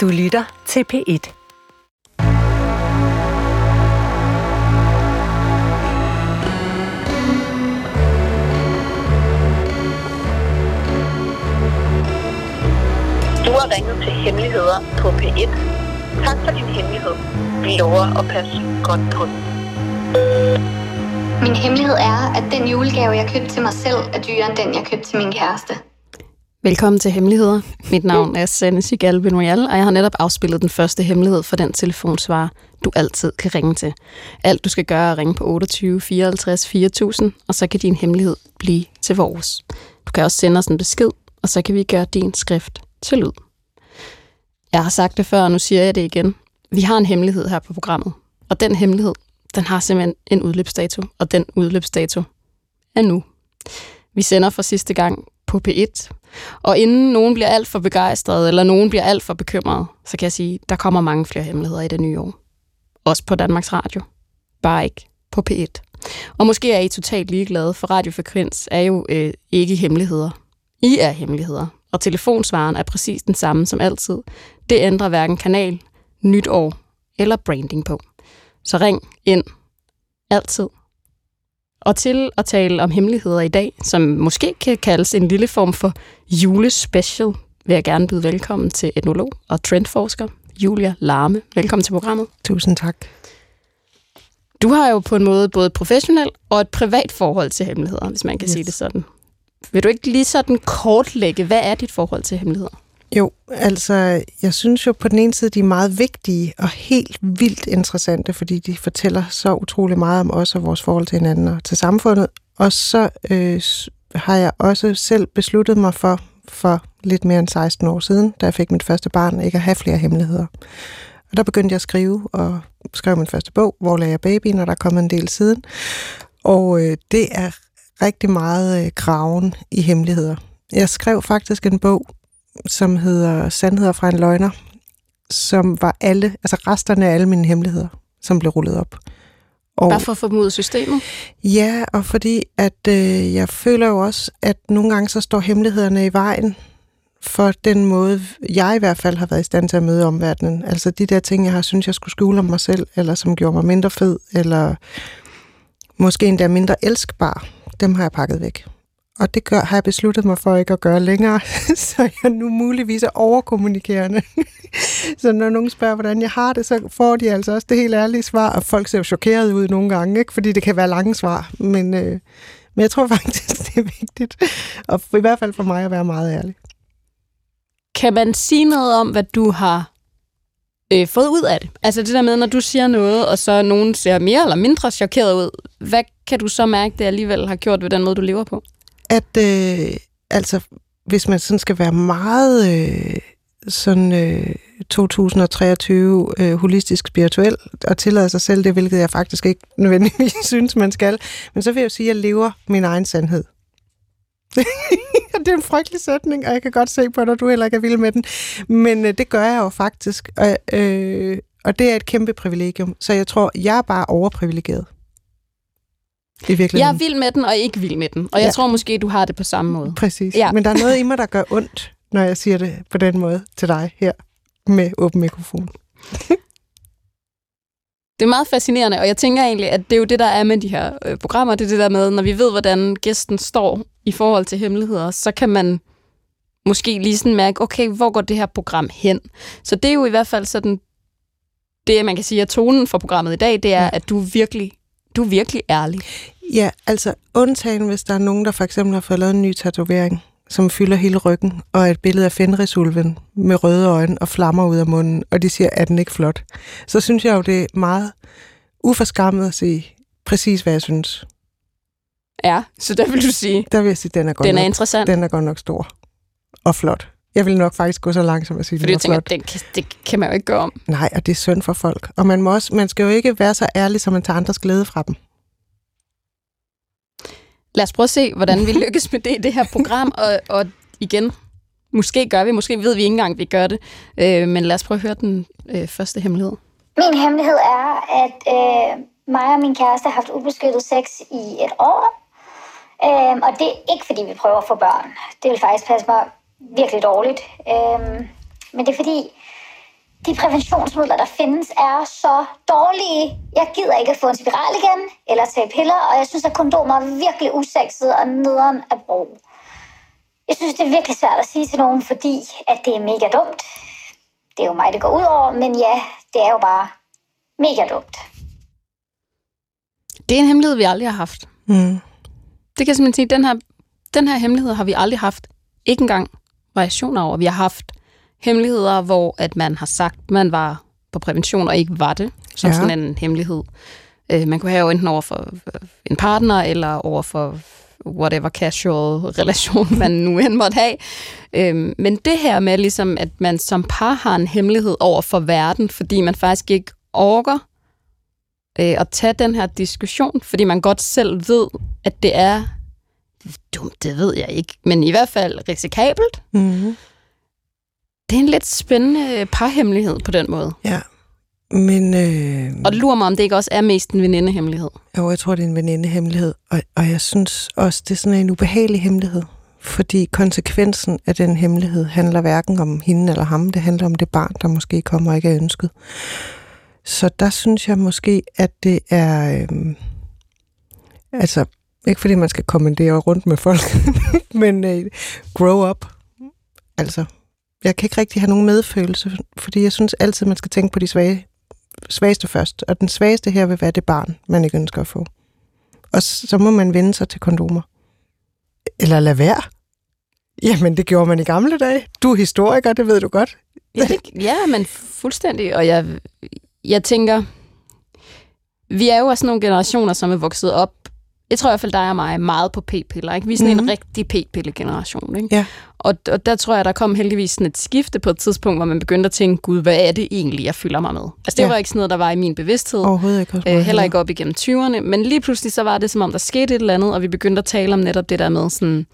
Du lytter til P1. Du har ringet til Hemmeligheder på P1. Tak for din hemmelighed. Vi lover at passe godt på den. Min hemmelighed er, at den julegave, jeg købte til mig selv, er dyrere end den, jeg købte til min kæreste. Velkommen til Hemmeligheder. Mit navn er Sanne Sigal Benoyal, og jeg har netop afspillet den første hemmelighed for den telefonsvarer, du altid kan ringe til. Alt du skal gøre er at ringe på 28 54 4000, og så kan din hemmelighed blive til vores. Du kan også sende os en besked, og så kan vi gøre din skrift til lyd. Jeg har sagt det før, og nu siger jeg det igen. Vi har en hemmelighed her på programmet, og den hemmelighed, den har simpelthen en udløbsdato, og den udløbsdato er nu. Vi sender for sidste gang på P1, og inden nogen bliver alt for begejstret, eller nogen bliver alt for bekymret, så kan jeg sige, der kommer mange flere hemmeligheder i det nye år. Også på Danmarks Radio. Bare ikke på P1. Og måske er I totalt ligeglade, for radiofrekvens er jo øh, ikke hemmeligheder. I er hemmeligheder, og telefonsvaren er præcis den samme som altid. Det ændrer hverken kanal, nyt år eller branding på. Så ring ind. Altid. Og til at tale om hemmeligheder i dag, som måske kan kaldes en lille form for julespecial, vil jeg gerne byde velkommen til etnolog og trendforsker Julia Larme. Velkommen til programmet. Tusind tak. Du har jo på en måde både et professionelt og et privat forhold til hemmeligheder, hvis man kan yes. sige det sådan. Vil du ikke lige sådan kortlægge, hvad er dit forhold til hemmeligheder? Jo, altså, jeg synes jo på den ene side, de er meget vigtige og helt vildt interessante, fordi de fortæller så utrolig meget om os og vores forhold til hinanden og til samfundet. Og så øh, har jeg også selv besluttet mig for, for lidt mere end 16 år siden, da jeg fik mit første barn, ikke at have flere hemmeligheder. Og der begyndte jeg at skrive, og skrev min første bog, Hvor lagde jeg babyen, og der er kommet en del siden. Og øh, det er rigtig meget øh, graven i hemmeligheder. Jeg skrev faktisk en bog, som hedder Sandheder fra en løgner, som var alle, altså resterne af alle mine hemmeligheder, som blev rullet op. Og, Bare for at få dem ud af systemet? Ja, og fordi at øh, jeg føler jo også, at nogle gange så står hemmelighederne i vejen for den måde, jeg i hvert fald har været i stand til at møde omverdenen. Altså de der ting, jeg har synes jeg skulle skjule om mig selv, eller som gjorde mig mindre fed, eller måske endda mindre elskbar, dem har jeg pakket væk. Og det gør, har jeg besluttet mig for ikke at gøre længere, så jeg nu muligvis er overkommunikerende. så når nogen spørger, hvordan jeg har det, så får de altså også det helt ærlige svar, og folk ser jo chokeret ud nogle gange, ikke? fordi det kan være lange svar. Men, øh, men jeg tror faktisk, det er vigtigt, og i hvert fald for mig at være meget ærlig. Kan man sige noget om, hvad du har øh, fået ud af det? Altså det der med, når du siger noget, og så nogen ser mere eller mindre chokeret ud, hvad kan du så mærke, det alligevel har gjort ved den måde, du lever på? At øh, altså, hvis man sådan skal være meget øh, sådan øh, 2023 øh, holistisk spirituel og tillade sig selv det, hvilket jeg faktisk ikke nødvendigvis synes, man skal, men så vil jeg sige, at jeg lever min egen sandhed. det er en frygtelig sætning, og jeg kan godt se på dig, du heller ikke er vild med den. Men øh, det gør jeg jo faktisk, og, øh, og det er et kæmpe privilegium. Så jeg tror, jeg er bare overprivilegeret. I jeg er vild med den, og ikke vild med den. Og jeg ja. tror måske, du har det på samme måde. Præcis. Ja. Men der er noget i mig, der gør ondt, når jeg siger det på den måde til dig her med åben mikrofon. det er meget fascinerende, og jeg tænker egentlig, at det er jo det, der er med de her øh, programmer. Det er det der med, når vi ved, hvordan gæsten står i forhold til hemmeligheder, så kan man måske lige sådan mærke, okay, hvor går det her program hen? Så det er jo i hvert fald sådan, det man kan sige er tonen for programmet i dag, det er, ja. at du virkelig du er virkelig ærlig. Ja, altså undtagen, hvis der er nogen, der for eksempel har fået lavet en ny tatovering, som fylder hele ryggen, og et billede af Fenrisulven med røde øjne og flammer ud af munden, og de siger, at den ikke flot. Så synes jeg jo, det er meget uforskammet at sige præcis, hvad jeg synes. Ja, så der vil du sige... Der vil jeg sige, den er godt Den er nok, interessant. Den er godt nok stor og flot. Jeg vil nok faktisk gå så langt som at sige, Fordi jeg tænker, flot. Det, det kan man jo ikke gøre om. Nej, og det er synd for folk. Og man, må også, man skal jo ikke være så ærlig, som man tager andres glæde fra dem. Lad os prøve at se, hvordan vi lykkes med det i det her program. Og, og igen, måske gør vi, måske ved vi ikke engang, at vi gør det. Øh, men lad os prøve at høre den øh, første hemmelighed. Min hemmelighed er, at øh, mig og min kæreste har haft ubeskyttet sex i et år. Øh, og det er ikke, fordi vi prøver at få børn. Det vil faktisk passe mig virkelig dårligt. Øhm, men det er fordi, de præventionsmidler, der findes, er så dårlige. Jeg gider ikke at få en spiral igen, eller tage piller, og jeg synes, at kondomer er virkelig usekset og nederen at bruge. Jeg synes, det er virkelig svært at sige til nogen, fordi at det er mega dumt. Det er jo mig, det går ud over, men ja, det er jo bare mega dumt. Det er en hemmelighed, vi aldrig har haft. Mm. Det kan jeg simpelthen sige, den her, den her hemmelighed har vi aldrig haft. Ikke engang variationer over. Vi har haft hemmeligheder, hvor at man har sagt, man var på prævention og ikke var det, som Ja. sådan en hemmelighed. Øh, man kunne have enten over for en partner, eller over for whatever casual relation, man nu end måtte have. Øhm, men det her med, ligesom, at man som par har en hemmelighed over for verden, fordi man faktisk ikke orker øh, at tage den her diskussion, fordi man godt selv ved, at det er dumt, det ved jeg ikke, men i hvert fald risikabelt. Mm. Det er en lidt spændende parhemmelighed på den måde. Ja. Men øh, Og det lurer mig, om det ikke også er mest en venindehemmelighed. jo, jeg tror, det er en venindehemmelighed. Og, og jeg synes også, det er sådan en ubehagelig hemmelighed. Fordi konsekvensen af den hemmelighed handler hverken om hende eller ham. Det handler om det barn, der måske kommer og ikke er ønsket. Så der synes jeg måske, at det er... Øh, altså, ikke fordi man skal kommandere rundt med folk, men øh, grow up. Altså, jeg kan ikke rigtig have nogen medfølelse, fordi jeg synes altid, man skal tænke på de svage, svageste først. Og den svageste her vil være det barn, man ikke ønsker at få. Og så må man vende sig til kondomer. Eller lade være. Jamen, det gjorde man i gamle dage. Du er historiker, det ved du godt. Ja, det, ja men fuldstændig. Og jeg, jeg tænker, vi er jo også nogle generationer, som er vokset op, jeg tror i hvert fald dig og mig, meget på p-piller. Ikke? Vi er sådan mm-hmm. Mhm. en rigtig p-pille-generation. Ikke? Ja. Og, og der tror jeg, der kom heldigvis sådan et skifte på et tidspunkt, hvor man begyndte at tænke, gud, hvad er det egentlig, jeg fylder mig med? Altså det Ja. var ikke sådan noget, der var i min bevidsthed. Overhovedet ikke. Øh, heller heller. ikke op igennem 20'erne. Men lige pludselig så var det, som om der skete et eller andet, og vi begyndte at tale om netop det der med sådan,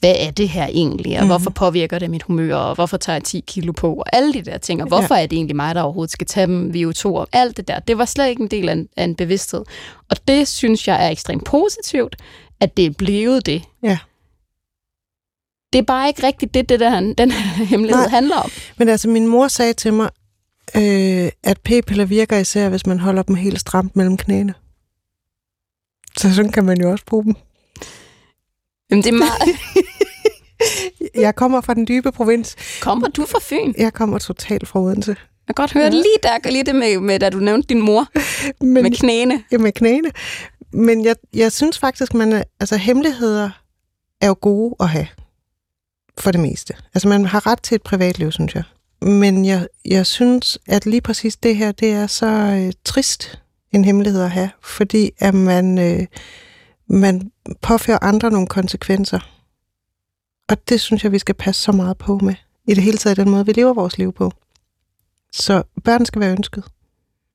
hvad er det her egentlig, og Mhm. mm. hvorfor påvirker det mit humør, og hvorfor tager jeg 10 kilo på, og alle de der ting, og hvorfor ja. er det egentlig mig, der overhovedet skal tage dem, vi er to, og alt det der. Det var slet ikke en del af en, af en bevidsthed. Og det synes jeg er ekstremt positivt, at det er blevet det. Ja. Det er bare ikke rigtigt det, det der, den her hemmelighed Nej. handler om. Men altså, min mor sagde til mig, øh, at p-piller virker især, hvis man holder dem helt stramt mellem knæene. Så sådan kan man jo også bruge dem. Jamen, det er meget... Jeg kommer fra den dybe provins. Kommer du fra Fyn? Jeg kommer totalt fra Odense. Jeg kan godt høre Ja. lige der, lige det med, med, da du nævnte din mor Men, med knæene. ja, med knæene. Men jeg, jeg synes faktisk, man er, altså hemmeligheder er jo gode at have. For det meste. Altså man har ret til et privatliv, synes jeg. Men jeg, jeg synes, at lige præcis det her, det er så øh, trist en hemmelighed at have. Fordi at man, øh, man påfører andre nogle konsekvenser. Og det synes jeg, vi skal passe så meget på med. I det hele taget den måde, vi lever vores liv på. Så børn skal være ønsket.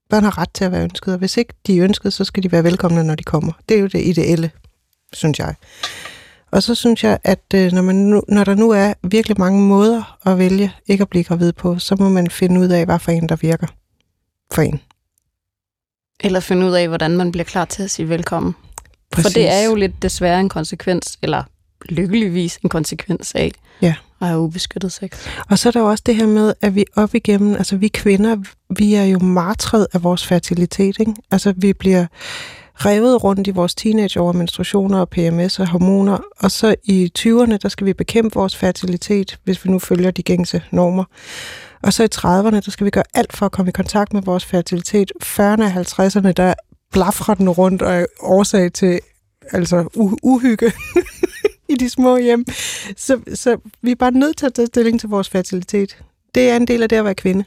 Børn har ret til at være ønsket, og hvis ikke de er ønsket, så skal de være velkomne, når de kommer. Det er jo det ideelle, synes jeg. Og så synes jeg, at øh, når, man nu, når der nu er virkelig mange måder at vælge ikke at blive gravid på, så må man finde ud af, hvad for en, der virker for en. Eller finde ud af, hvordan man bliver klar til at sige velkommen. Præcis. For det er jo lidt desværre en konsekvens, eller lykkeligvis en konsekvens af Ja. at have ubeskyttet sex. Og så er der jo også det her med, at vi op igennem, altså vi kvinder, vi er jo martret af vores fertilitet, ikke? Altså vi bliver revet rundt i vores teenageår, menstruationer og PMS og hormoner, og så i 20'erne, der skal vi bekæmpe vores fertilitet, hvis vi nu følger de gængse normer. Og så i 30'erne, der skal vi gøre alt for at komme i kontakt med vores fertilitet. 40'erne og 50'erne, der blafrer den rundt og er årsag til altså uhygge i de små hjem. Så, så vi er bare nødt til at tage stilling til vores fertilitet. Det er en del af det at være kvinde.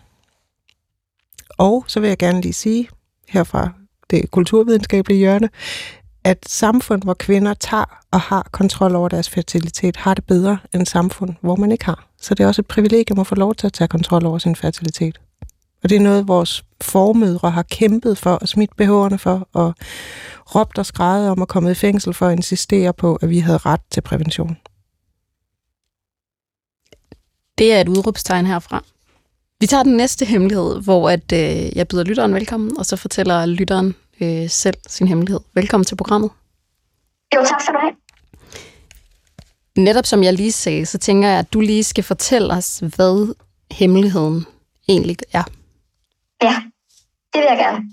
Og så vil jeg gerne lige sige herfra det kulturvidenskabelige hjørne, at samfund, hvor kvinder tager og har kontrol over deres fertilitet, har det bedre end samfund, hvor man ikke har. Så det er også et privilegium at få lov til at tage kontrol over sin fertilitet. Og det er noget, vores formødre har kæmpet for og smidt behårene for, og råbt og skrejet om at komme i fængsel for at insistere på, at vi havde ret til prævention. Det er et udråbstegn herfra. Vi tager den næste hemmelighed, hvor at, øh, jeg byder lytteren velkommen, og så fortæller lytteren øh, selv sin hemmelighed. Velkommen til programmet. Jo, tak skal du have. Netop som jeg lige sagde, så tænker jeg, at du lige skal fortælle os, hvad hemmeligheden egentlig er. Ja, det vil jeg gerne.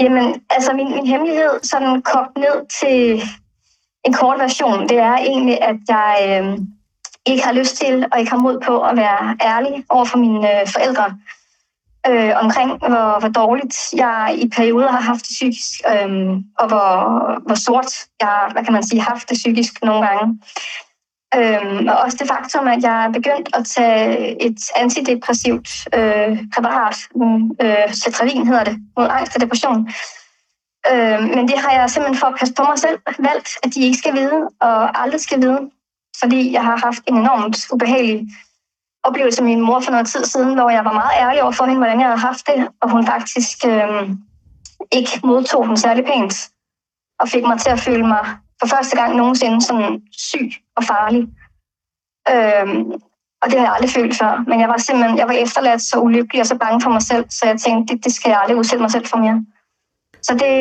Jamen, altså min, min hemmelighed, sådan kogt ned til en kort version, det er egentlig, at jeg øh, ikke har lyst til og ikke har mod på at være ærlig over for mine øh, forældre øh, omkring, hvor, hvor dårligt jeg i perioder har haft det psykisk, øh, og hvor, hvor sort jeg, hvad kan man sige, haft det psykisk nogle gange. Øhm, og også det faktum, at jeg er begyndt at tage et antidepressivt øh, præparat, mm, øh, Cetravin hedder det, mod angst og depression. Øhm, men det har jeg simpelthen for at passe på mig selv valgt, at de ikke skal vide, og aldrig skal vide, fordi jeg har haft en enormt ubehagelig oplevelse med min mor for noget tid siden, hvor jeg var meget ærlig over for hende, hvordan jeg havde haft det, og hun faktisk øh, ikke modtog den særlig pænt, og fik mig til at føle mig for første gang nogensinde sådan syg og farlig. Øhm, og det har jeg aldrig følt før. Men jeg var simpelthen jeg var efterladt så ulykkelig og så bange for mig selv, så jeg tænkte, det, det skal jeg aldrig udsætte mig selv for mere. Så det,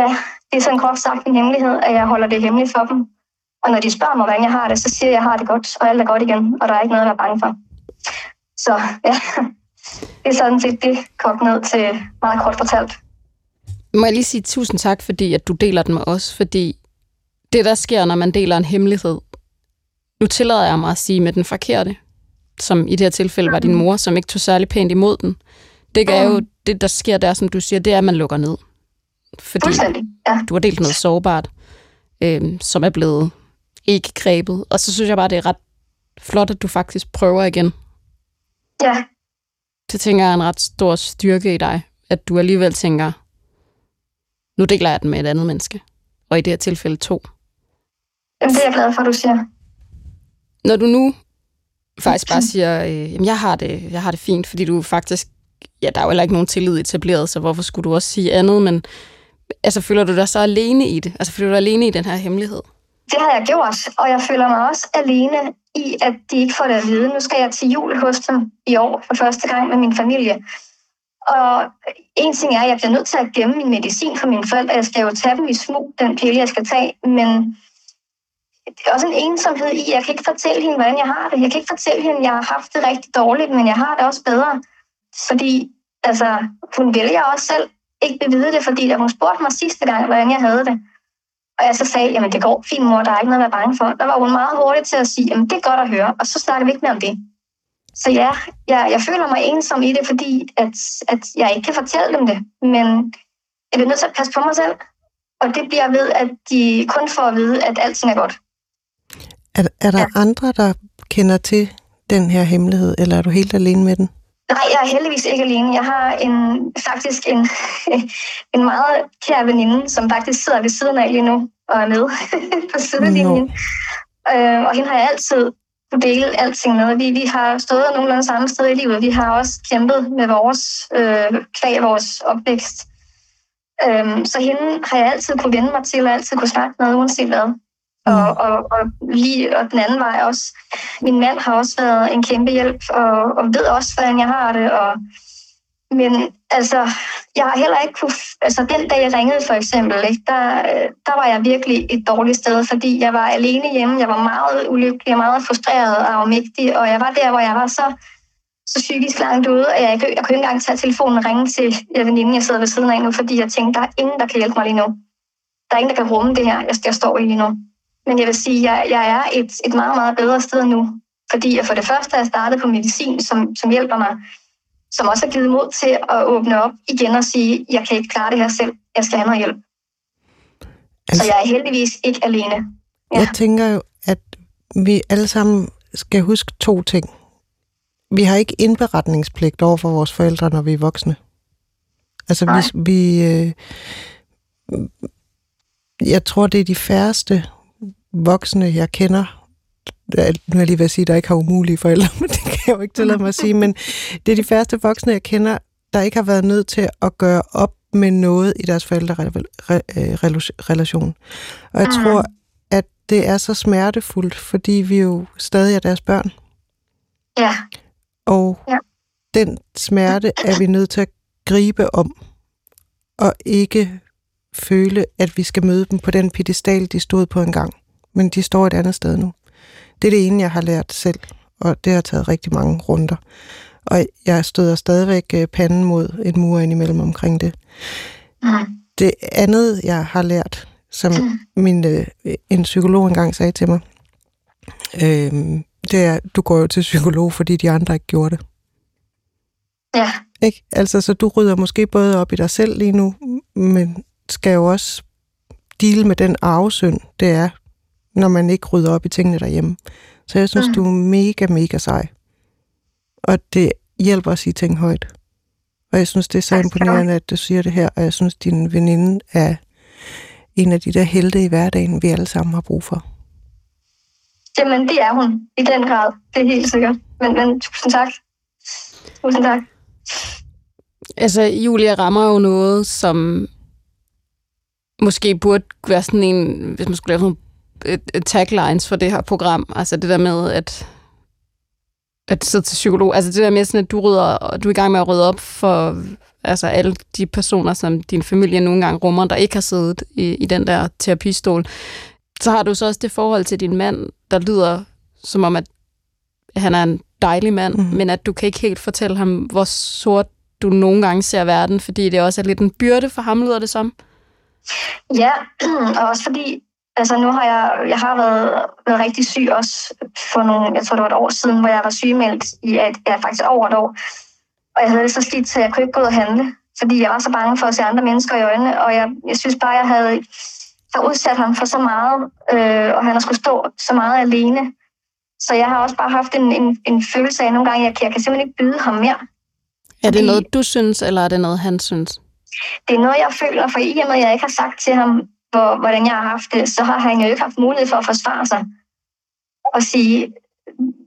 ja, det er sådan kort sagt en hemmelighed, at jeg holder det hemmeligt for dem. Og når de spørger mig, hvordan jeg har det, så siger jeg, at jeg har det godt, og alt er godt igen, og der er ikke noget at være bange for. Så ja, det er sådan set det kogt ned til meget kort fortalt. Må jeg lige sige tusind tak, fordi at du deler den med os, fordi det, der sker, når man deler en hemmelighed, nu tillader jeg mig at sige med den forkerte, som i det her tilfælde var din mor, som ikke tog særlig pænt imod den. Det er jo det, der sker der, som du siger, det er, at man lukker ned. Fordi ja. du har delt noget sårbart, øh, som er blevet ikke grebet. Og så synes jeg bare, det er ret flot, at du faktisk prøver igen. Ja. Det tænker jeg er en ret stor styrke i dig, at du alligevel tænker, nu deler jeg den med et andet menneske. Og i det her tilfælde to. Jamen, det er jeg glad for, at du siger. Når du nu faktisk bare siger, øh, jamen, jeg har, det, jeg har det fint, fordi du faktisk, ja, der er jo heller ikke nogen tillid etableret, så hvorfor skulle du også sige andet, men altså, føler du dig så alene i det? Altså, føler du dig alene i den her hemmelighed? Det har jeg gjort, og jeg føler mig også alene i, at de ikke får det at vide. Nu skal jeg til jul hos dem i år for første gang med min familie. Og en ting er, at jeg bliver nødt til at gemme min medicin for mine forældre. Jeg skal jo tage dem i smug, den pille, jeg skal tage. Men det er også en ensomhed i, jeg kan ikke fortælle hende, hvordan jeg har det. Jeg kan ikke fortælle hende, at jeg har haft det rigtig dårligt, men jeg har det også bedre. Fordi altså, hun vælger også selv ikke vil vide det, fordi da hun spurgte mig sidste gang, hvordan jeg havde det, og jeg så sagde, jamen det går fint mor, der er ikke noget at være bange for, der var hun meget hurtig til at sige, jamen det er godt at høre, og så snakker vi ikke mere om det. Så ja, jeg, jeg føler mig ensom i det, fordi at, at jeg ikke kan fortælle dem det. Men jeg bliver nødt til at passe på mig selv. Og det bliver ved, at de kun får at vide, at alting er godt. Er, er der ja. andre, der kender til den her hemmelighed, eller er du helt alene med den? Nej, jeg er heldigvis ikke alene. Jeg har en, faktisk en, en meget kær veninde, som faktisk sidder ved siden af lige nu og er med på sidelinjen. No. Øh, og hende har jeg altid kunne dele alting med. Vi, vi har stået nogenlunde samme sted i livet. Vi har også kæmpet med vores øh, kvæg, vores opvækst. Øhm, så hende har jeg altid kunne vende mig til, og altid kunne snakke med, uanset hvad. Mm. Og, og, og, lige, og den anden vej også. Min mand har også været en kæmpe hjælp, og, og ved også, hvordan jeg har det. Og, men altså, jeg har heller ikke kunne... Altså, den dag jeg ringede for eksempel, ikke, der, der var jeg virkelig et dårligt sted, fordi jeg var alene hjemme. Jeg var meget ulykkelig og meget frustreret og afmægtig, og jeg var der, hvor jeg var så, så psykisk langt ude, at jeg, jeg, jeg kunne ikke engang tage telefonen og ringe til veninden, jeg sidder ved siden af nu, fordi jeg tænkte, der er ingen, der kan hjælpe mig lige nu. Der er ingen, der kan rumme det her, jeg, jeg står i lige nu. Men jeg vil sige, at jeg, jeg er et, et meget, meget bedre sted nu, fordi jeg for det første er startet på medicin, som, som hjælper mig som også har givet mod til at åbne op igen og sige, jeg kan ikke klare det her selv, jeg skal have noget hjælp. Altså, så jeg er heldigvis ikke alene. Ja. Jeg tænker jo, at vi alle sammen skal huske to ting. Vi har ikke indberetningspligt over for vores forældre, når vi er voksne. Altså, Nej. vi... vi øh, jeg tror, det er de færreste voksne, jeg kender, nu er jeg lige ved at sige, der ikke har umulige forældre, men det kan jeg jo ikke tillade mig at sige, men det er de færreste voksne, jeg kender, der ikke har været nødt til at gøre op med noget i deres forældrerelation. Og jeg tror, at det er så smertefuldt, fordi vi jo stadig er deres børn. Ja. Og ja. den smerte er vi nødt til at gribe om, og ikke føle, at vi skal møde dem på den pedestal, de stod på en gang. Men de står et andet sted nu. Det er det ene, jeg har lært selv, og det har taget rigtig mange runder. Og jeg støder stadigvæk øh, panden mod en mur indimellem omkring det. Mm. Det andet, jeg har lært, som Mm. min, øh, en psykolog engang sagde til mig, øh, det er, du går jo til psykolog, fordi de andre ikke gjorde det. Ja, Ikke? Altså, så du rydder måske både op i dig selv lige nu, men skal jo også deal med den arvesynd, det er, når man ikke rydder op i tingene derhjemme. Så jeg synes, Mm. du er mega, mega sej. Og det hjælper at sige ting højt. Og jeg synes, det er så imponerende, at du siger det her, og jeg synes, din veninde er en af de der helte i hverdagen, vi alle sammen har brug for. jamen det er hun i den grad. Det er helt sikkert. Men, men tusind tak. Tusind tak. Altså, Julia rammer jo noget, som måske burde være sådan en, hvis man skulle lave sådan taglines for det her program. Altså det der med, at at sidde til psykolog. Altså det der med sådan, at du, rydder, du er i gang med at rydde op for altså alle de personer, som din familie nogle gange rummer, der ikke har siddet i, i den der terapistol. Så har du så også det forhold til din mand, der lyder som om, at han er en dejlig mand, mm. men at du kan ikke helt fortælle ham, hvor sort du nogle gange ser verden, fordi det også er lidt en byrde for ham, lyder det som. Ja, og også fordi, altså nu har jeg, jeg har været, været rigtig syg også for nogle, jeg tror det var et år siden, hvor jeg var sygemeldt i et, ja, faktisk over et år. Og jeg havde det så skidt, så jeg kunne ikke gå ud og handle, fordi jeg var så bange for at se andre mennesker i øjnene, og jeg, jeg synes bare, jeg havde, havde udsat ham for så meget, øh, og han har skulle stå så meget alene. Så jeg har også bare haft en, en, en følelse af nogle gange, at jeg, jeg kan simpelthen ikke byde ham mere. Er det noget, du synes, eller er det noget, han synes? det er noget, jeg føler, for i og med, at jeg ikke har sagt til ham, hvor, hvordan jeg har haft det, så har han jo ikke haft mulighed for at forsvare sig og sige,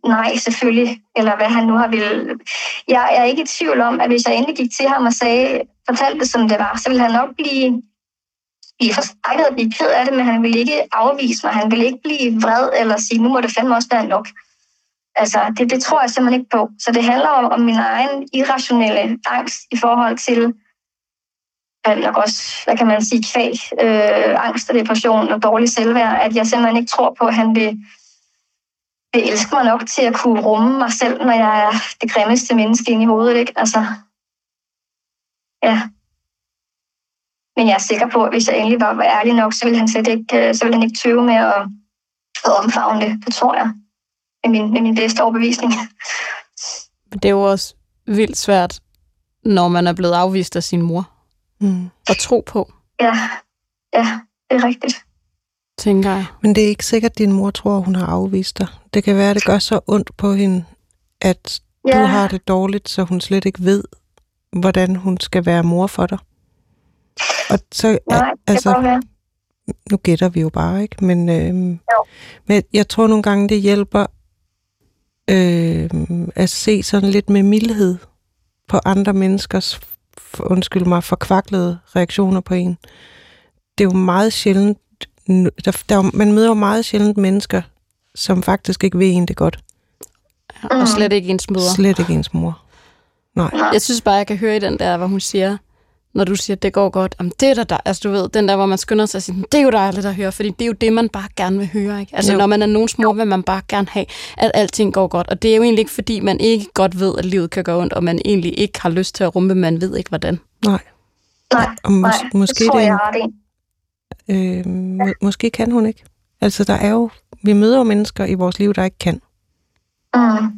nej, selvfølgelig, eller hvad han nu har vil. Jeg er ikke i tvivl om, at hvis jeg endelig gik til ham og sagde, fortalte det, som det var, så ville han nok blive, blive forskrækket og blive ked af det, men han ville ikke afvise mig. Han ville ikke blive vred eller sige, nu må det fandme også være nok. Altså, det, det tror jeg simpelthen ikke på. Så det handler om, om min egen irrationelle angst i forhold til, fald nok også, hvad kan man sige, kvæg, øh, angst og depression og dårlig selvværd, at jeg simpelthen ikke tror på, at han vil, vil elske mig nok til at kunne rumme mig selv, når jeg er det grimmeste menneske inde i hovedet, ikke? Altså, ja. Men jeg er sikker på, at hvis jeg endelig var, ærlig nok, så ville han slet ikke, øh, så ville han ikke tøve med at, at omfavne det. Det tror jeg. Med min, med min bedste overbevisning. Det er jo også vildt svært, når man er blevet afvist af sin mor, Mm. at tro på, Ja, ja, det er rigtigt. tænker jeg. Men det er ikke sikkert, at din mor tror, hun har afvist dig. Det kan være, at det gør så ondt på hende, at Ja, du har det dårligt, så hun slet ikke ved, hvordan hun skal være mor for dig. Og så, nej, det altså, nu gætter vi jo bare, ikke? Men, øhm, Jo. men jeg tror nogle gange, det hjælper øhm, at se sådan lidt med mildhed på andre menneskers, undskyld mig, forkvaklede reaktioner på en. Det er jo meget sjældent, der, der, man møder jo meget sjældent mennesker, som faktisk ikke ved en det godt. Og Mm. slet ikke ens møder. Slet ikke ens mor. Nej. Nej. Jeg synes bare, jeg kan høre i den der, hvor hun siger, når du siger, at det går godt, jamen det er da. Altså du ved, den der, hvor man skynder sig at sige, det er jo dejligt at høre, fordi det er jo det, man bare gerne vil høre. Ikke? Altså Jo. når man er nogens mor, vil man bare gerne have, at alting går godt. Og det er jo egentlig ikke, fordi man ikke godt ved, at livet kan gå ondt, og man egentlig ikke har lyst til at rumpe, man ved ikke, hvordan. Nej. Nej, Og mås- nej, måske det tror det er jeg en- er ret i. Øh, må, måske kan hun ikke. Altså, der er jo... Vi møder jo mennesker i vores liv, der ikke kan. Mm.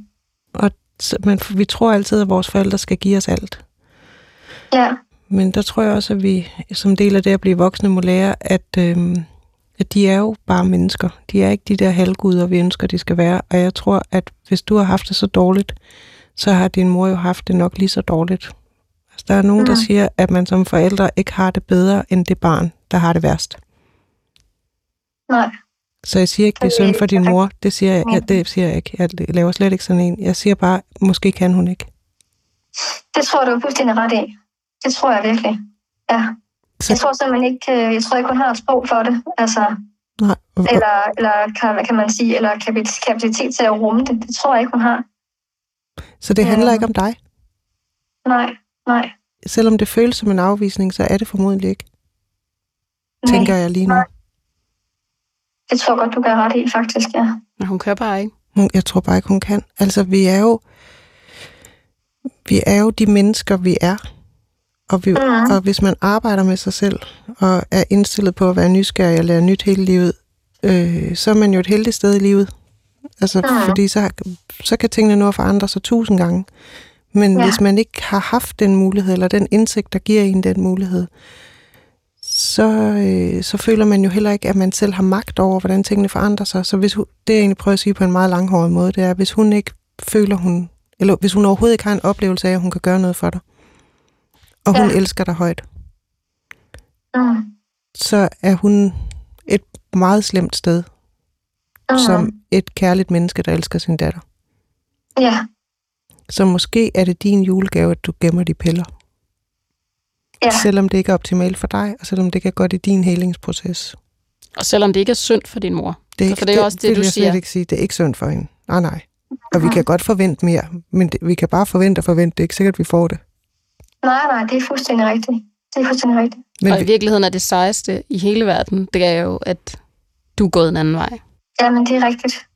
Så, men vi tror altid, at vores forældre skal give os alt. Ja, Men der tror jeg også, at vi som del af det at blive voksne må lære, at, øhm, at de er jo bare mennesker. De er ikke de der halvguder, vi ønsker, de skal være. Og jeg tror, at hvis du har haft det så dårligt, så har din mor jo haft det nok lige så dårligt. Altså, der er nogen, der Mm. siger, at man som forældre ikke har det bedre end det barn, der har det værst. nej. Så jeg siger ikke, det er synd for din mor. Det siger jeg, Mm. ja, det siger jeg ikke. Jeg laver slet ikke sådan en. Jeg siger bare, måske kan hun ikke. Det tror du er fuldstændig ret i. Det tror jeg virkelig. Ja. Så- Jeg tror simpelthen ikke, øh, jeg tror ikke, hun har et sprog for det. Altså, Nej. Eller, eller kan, kan man sige, eller kapacitet til at rumme det. Det tror jeg ikke, hun har. Så det handler Ja. ikke om dig. Nej, nej. Selvom det føles som en afvisning, så er det formodentlig ikke, nej. tænker jeg lige nu. Nej. Det tror godt, du kan ret i, faktisk, ja. Men hun kan bare ikke. Jeg tror bare ikke, hun kan. Altså, vi er jo... vi er jo de mennesker, vi er. Og, vi, Mhm. og hvis man arbejder med sig selv, og er indstillet på at være nysgerrig og lære nyt hele livet, øh, så er man jo et heldigt sted i livet. Altså, Mhm. fordi så, så kan tingene nå at forandre sig tusind gange. Men ja. hvis man ikke har haft den mulighed, eller den indsigt, der giver en den mulighed, så, øh, så føler man jo heller ikke, at man selv har magt over, hvordan tingene forandrer sig. Så hvis hun, det jeg egentlig prøver at sige på en meget langhåret måde, det er, hvis hun ikke føler, hun, eller hvis hun overhovedet ikke har en oplevelse af, at hun kan gøre noget for dig, og hun Ja. elsker dig højt, Mm. så er hun et meget slemt sted, Mm. som et kærligt menneske, der elsker sin datter. Ja, Så måske er det din julegave, at du gemmer de piller. ja. Selvom det ikke er optimalt for dig, og selvom det ikke er godt i din helingsproces. Og selvom det ikke er synd for din mor. Det er Så ikke, for det er også det, vil du jeg siger. slet ikke sige. Det er ikke synd for hende. Nej, nej. Og vi kan godt forvente mere, men det, vi kan bare forvente og forvente. Det er ikke sikkert, at vi får det. Nej, nej, det er fuldstændig rigtigt. Det er fuldstændig rigtigt. Men og i vi, virkeligheden er det sejeste i hele verden, det er jo, at du er gået en anden vej. Jamen, det er rigtigt.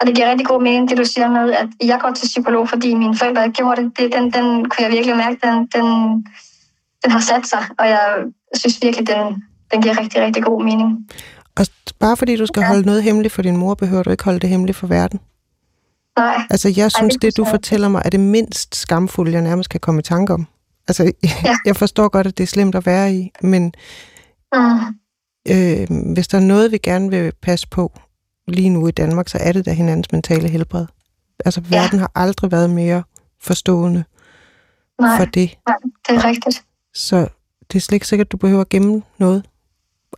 Og det giver rigtig god mening, det du siger med, at jeg går til psykolog, fordi mine forældre ikke gjorde det. det den, den kunne jeg virkelig mærke, den, den, den har sat sig, og jeg synes virkelig, den, den giver rigtig, rigtig god mening. og bare fordi du skal Ja. holde noget hemmeligt for din mor, behøver du ikke holde det hemmeligt for verden. Nej, Altså, jeg synes, det det du fortæller mig, er det mindst skamfulde, jeg nærmest kan komme i tanke om. Altså, Ja. jeg forstår godt, at det er slemt at være i, men mm, øh, hvis der er noget, vi gerne vil passe på lige nu i Danmark, så er det da hinandens mentale helbred. Altså, Ja. verden har aldrig været mere forstående nej, for det. nej, det er rigtigt. Så det er slet ikke sikkert, at du behøver at gemme noget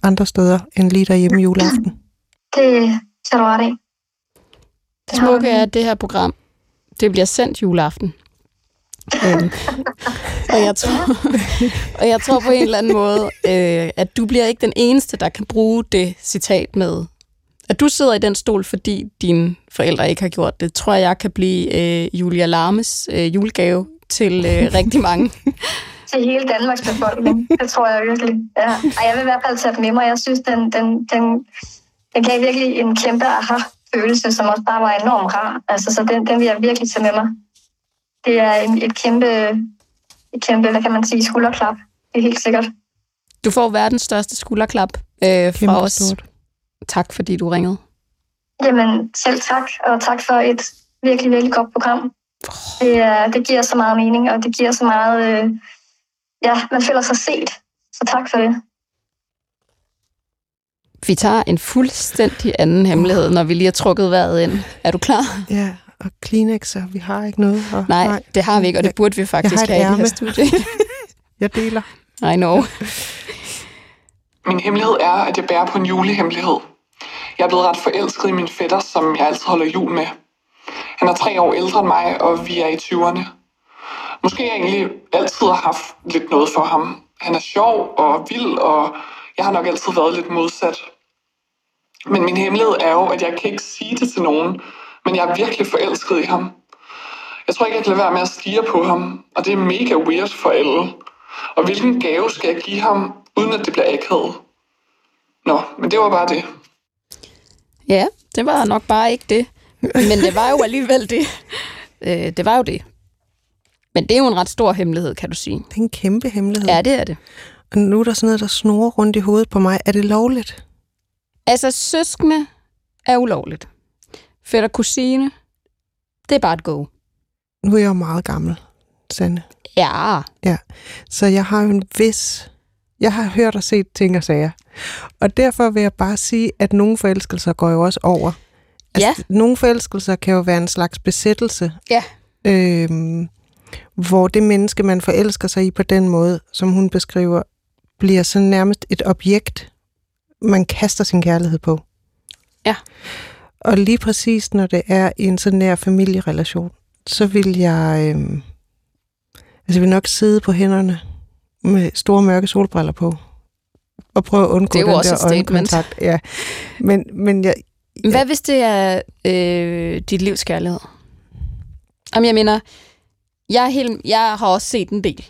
andre steder end lige derhjemme juleaften. Det tager du ret i. Det smukke er, at det her program, det bliver sendt juleaften. øhm, og, jeg tror, og jeg tror på en eller anden måde, øh, at du bliver ikke den eneste, der kan bruge det citat med, at du sidder i den stol, fordi dine forældre ikke har gjort det, tror jeg kan blive øh, Julia Larmes øh, julegave til øh, rigtig mange. til hele Danmarks befolkning. Det tror jeg virkelig. Ja. Ej, jeg vil i hvert fald tage den med mig. Jeg synes, den, den, den, den gav virkelig en kæmpe aha-følelse, som også bare var enormt rar. Altså, så den, den vil jeg virkelig tage med mig. Det er en, et kæmpe, et kæmpe, hvad kan man sige, skulderklap. Det er helt sikkert. Du får verdens største skulderklap øh, Kæmpe fra os. stort. Tak, fordi du ringede. Jamen, selv tak, og tak for et virkelig, virkelig godt program. Det, er, det giver så meget mening, og det giver så meget... Øh, ja, man føler sig set. Så tak for det. Vi tager en fuldstændig anden hemmelighed, når vi lige har trukket vejret ind. Er du klar? Ja, og Kleenexer, vi har ikke noget. Og, Nej, nej, det har vi ikke, og det burde vi faktisk have i det her studie. Jeg deler. I know. Min hemmelighed er, at jeg bærer på en julehemmelighed. Jeg er blevet ret forelsket i min fætter, som jeg altid holder jul med. Han er tre år ældre end mig, og vi er i 20'erne. Måske jeg egentlig altid har haft lidt noget for ham. Han er sjov og vild, og jeg har nok altid været lidt modsat. Men min hemmelighed er jo, at jeg kan ikke sige det til nogen, men jeg er virkelig forelsket i ham. Jeg tror ikke, jeg kan lade være med at stige på ham, og det er mega weird for alle. Og hvilken gave skal jeg give ham, uden at det bliver akavet? Nå, men det var bare det. Ja, det var nok bare ikke det. Men det var jo alligevel det. Øh, det var jo det. Men det er jo en ret stor hemmelighed, kan du sige. Det er en kæmpe hemmelighed. Ja, det er det. Nu er der sådan noget, der snurrer rundt i hovedet på mig. Er det lovligt? Altså, søskende er ulovligt. Fætter kusine, det er bare et go. Nu er jeg jo meget gammel, Sande. Ja, Så jeg har jo en vis... Jeg har hørt og set ting og sager. Og derfor vil jeg bare sige, at nogle forelskelser går jo også over. Altså, Nogle forelskelser kan jo være en slags besættelse. Ja. Øhm, hvor det menneske, man forelsker sig i på den måde, som hun beskriver, bliver så nærmest et objekt, man kaster sin kærlighed på. Ja. Og lige præcis når det er i en så nær familierelation, så vil jeg, øhm, altså jeg vil nok sidde på hænderne med store mørke solbriller på, og prøve at undgå Det er jo den også der øjenkontakt. Ja. Men, men jeg, Hvad hvis det er øh, dit livs kærlighed? Jamen, jeg mener, jeg, er helt, jeg har også set en del.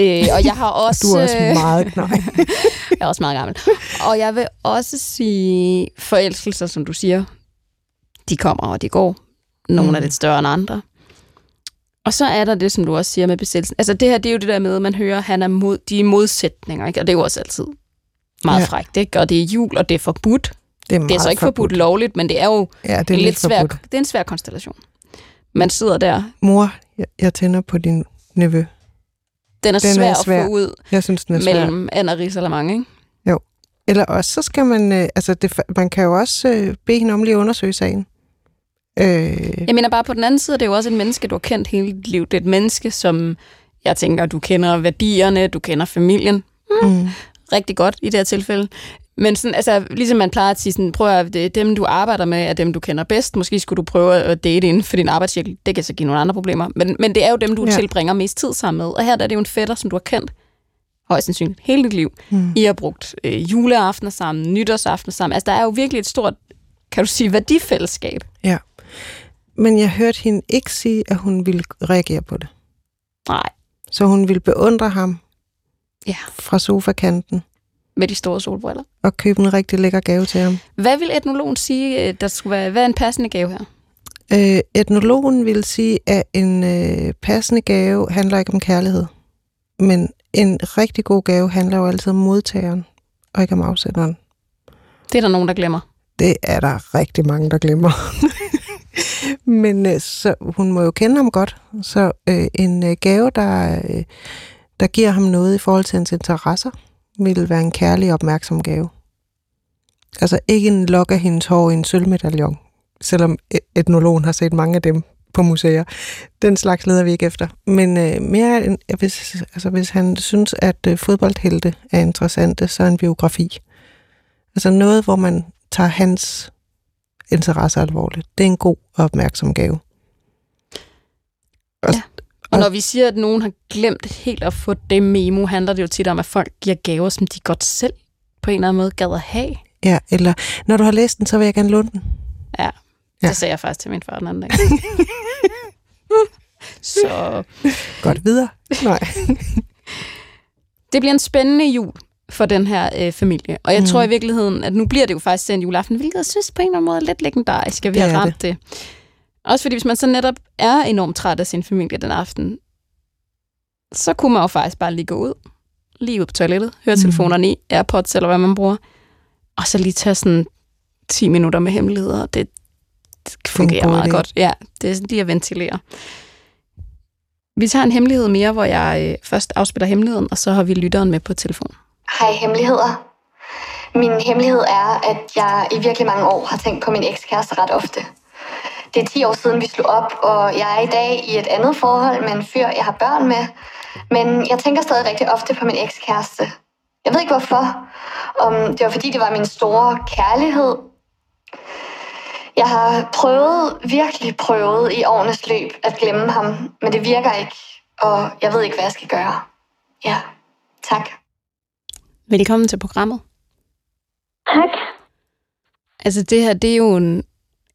Øh, og jeg har også... du er også øh, meget knej. jeg er også meget gammel. Og jeg vil også sige, forelskelser, som du siger, de kommer og de går. Nogle mm. er lidt større end andre. Og så er der det, som du også siger med besættelsen. Altså det her, det er jo det der med, at man hører, at han er mod de modsætninger, ikke? og det er jo også altid meget Ja. frækt, ikke? og det er jul, og det er forbudt. Det er, Det er så ikke forbudt lovligt, men det er jo Ja, det en er lidt lidt svær, forbudt. det er en svær konstellation. Man sidder der, Mor, jeg, jeg tænder på din nevø. Den er, Den er svær, svær. at få ud Jeg synes, den er svær. mellem and og risalamang, ikke? Eller også, så skal man... Øh, altså, det, man kan jo også øh, bede hende om lige at undersøge sagen. Øh, Jeg mener bare på den anden side, det er jo også et menneske, du har kendt hele dit liv. Det er et menneske, som jeg tænker, du kender værdierne, du kender familien mm, rigtig godt i det her tilfælde. Men sådan, altså, ligesom man plejer at sige, sådan, prøv at det er dem, du arbejder med, er dem, du kender bedst. Måske skulle du prøve at date inden for din arbejdscirkel. Det kan så give nogle andre problemer. Men, men det er jo dem, du Ja. ja. tilbringer mest tid sammen med. Og her der er det jo en fætter, som du har kendt højst sandsynligt hele dit liv. mm. I har brugt øh, juleaftener sammen, nytårsaftener sammen. Altså, der er jo virkelig et stort, kan du sige, værdifællesskab. Men jeg hørte hende ikke sige, at hun ville reagere på det. Nej, Så hun ville beundre ham Ja. fra sofakanten med de store solbriller. og købe en rigtig lækker gave til ham. Hvad vil etnologen sige, øh, der skulle være, hvad er en passende gave her? Øh, etnologen vil sige, at en øh, passende gave handler ikke om kærlighed. Men en rigtig god gave handler jo altid om modtageren, og ikke om afsenderen. Det er der nogen, der glemmer. Det er der rigtig mange, der glemmer. Men øh, så, hun må jo kende ham godt. Så øh, en øh, gave, der, øh, der giver ham noget i forhold til hans interesser, ville være en kærlig opmærksom gave. Altså ikke en lok af hendes hår i en sølvmedaljon, selvom e- etnologen har set mange af dem på museer. Den slags leder vi ikke efter. Men øh, mere end, hvis, altså, hvis han synes, at øh, fodboldhelte er interessante, så en biografi. Altså noget, hvor man tager hans interesser alvorligt. Det er en god og opmærksom gave. Og, Ja. Og når vi siger, at nogen har glemt helt at få det memo, handler det jo tit om, at folk giver gaver, som de godt selv på en eller anden måde gad at have. ja, eller når du har læst den, så vil jeg gerne låne den. Ja, Ja. ja. det sagde jeg faktisk til min far den anden dag. Så Godt videre. Nej. det bliver en spændende jul for den her øh, familie. Og jeg Mm. tror i virkeligheden, at nu bliver det jo faktisk sendt juleaften, hvilket jeg synes på en eller anden måde er lidt legendarisk, at vi Det har ramt det. det. Også fordi hvis man så netop er enormt træt af sin familie den aften, så kunne man jo faktisk bare lige gå ud, lige ud på toilettet, høre Mm. telefonerne i, Airpods eller hvad man bruger, og så lige tage sådan 10 minutter med hemmeligheder. Det, det fungerer meget idé. godt. Ja, det er sådan lige at ventilere. Vi tager en hemmelighed mere, hvor jeg øh, først afspiller hemmeligheden, og så har vi lytteren med på telefon. Hej hemmeligheder. Min hemmelighed er, at jeg i virkelig mange år har tænkt på min ekskæreste ret ofte. Det er 10 år siden, vi slog op, og jeg er i dag i et andet forhold med en fyr, jeg har børn med. Men jeg tænker stadig rigtig ofte på min ekskæreste. Jeg ved ikke hvorfor. Om det var fordi, det var min store kærlighed. Jeg har prøvet, virkelig prøvet i årenes løb at glemme ham, men det virker ikke, og jeg ved ikke, hvad jeg skal gøre. Ja, tak. Velkommen til programmet. Tak. Altså det her, det er jo en...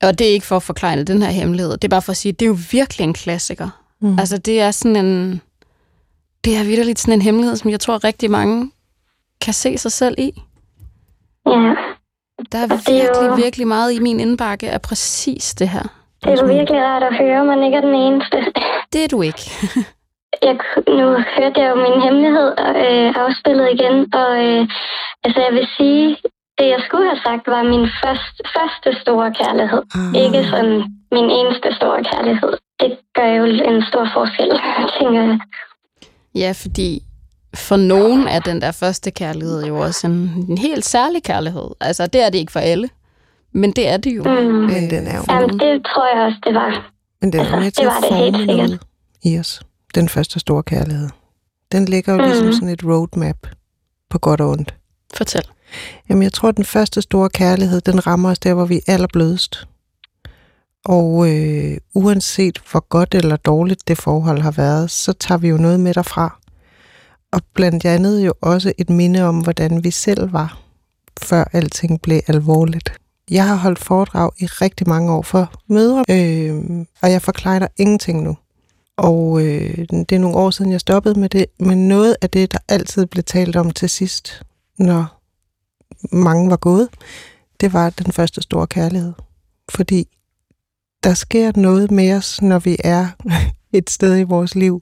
Og det er ikke for at forklare den her hemmelighed. Det er bare for at sige, det er jo virkelig en klassiker. Mm. Altså det er sådan en... Det er virkelig sådan en hemmelighed, som jeg tror rigtig mange kan se sig selv i. Ja, Der er Og det er jo- virkelig, virkelig meget i min indbakke af præcis det her. det er jo virkelig rart at høre, man ikke er den eneste. Det er du ikke. Jeg, nu hørte jeg jo min hemmelighed øh, afspillet igen, og øh, altså jeg vil sige, det jeg skulle have sagt var min første, første store kærlighed. Ah. Ikke sådan min eneste store kærlighed. Det gør jo en stor forskel, tænker jeg. Ja, fordi for nogen er den der første kærlighed jo også en, en helt særlig kærlighed. Altså, det er det ikke for alle. Men det er det jo. Mm. Men den er jo for Jamen, nogen. det tror jeg også, det var. Men den er med Det til at var det helt forme sikkert. noget i os. Den første store kærlighed. Den ligger jo ligesom Mhm. sådan et roadmap på godt og ondt. Fortæl. Jamen, jeg tror, at den første store kærlighed, den rammer os der, hvor vi er allerblødest. Og øh, uanset hvor godt eller dårligt det forhold har været, så tager vi jo noget med derfra. Og blandt andet jo også et minde om, hvordan vi selv var, før alting blev alvorligt. Jeg har holdt foredrag i rigtig mange år for mødre, øh, og jeg forklarer ingenting nu. Og øh, det er nogle år siden, jeg stoppede med det, men noget af det, der altid blev talt om til sidst, når mange var gået, det var den første store kærlighed. Fordi der sker noget med os, når vi er et sted i vores liv.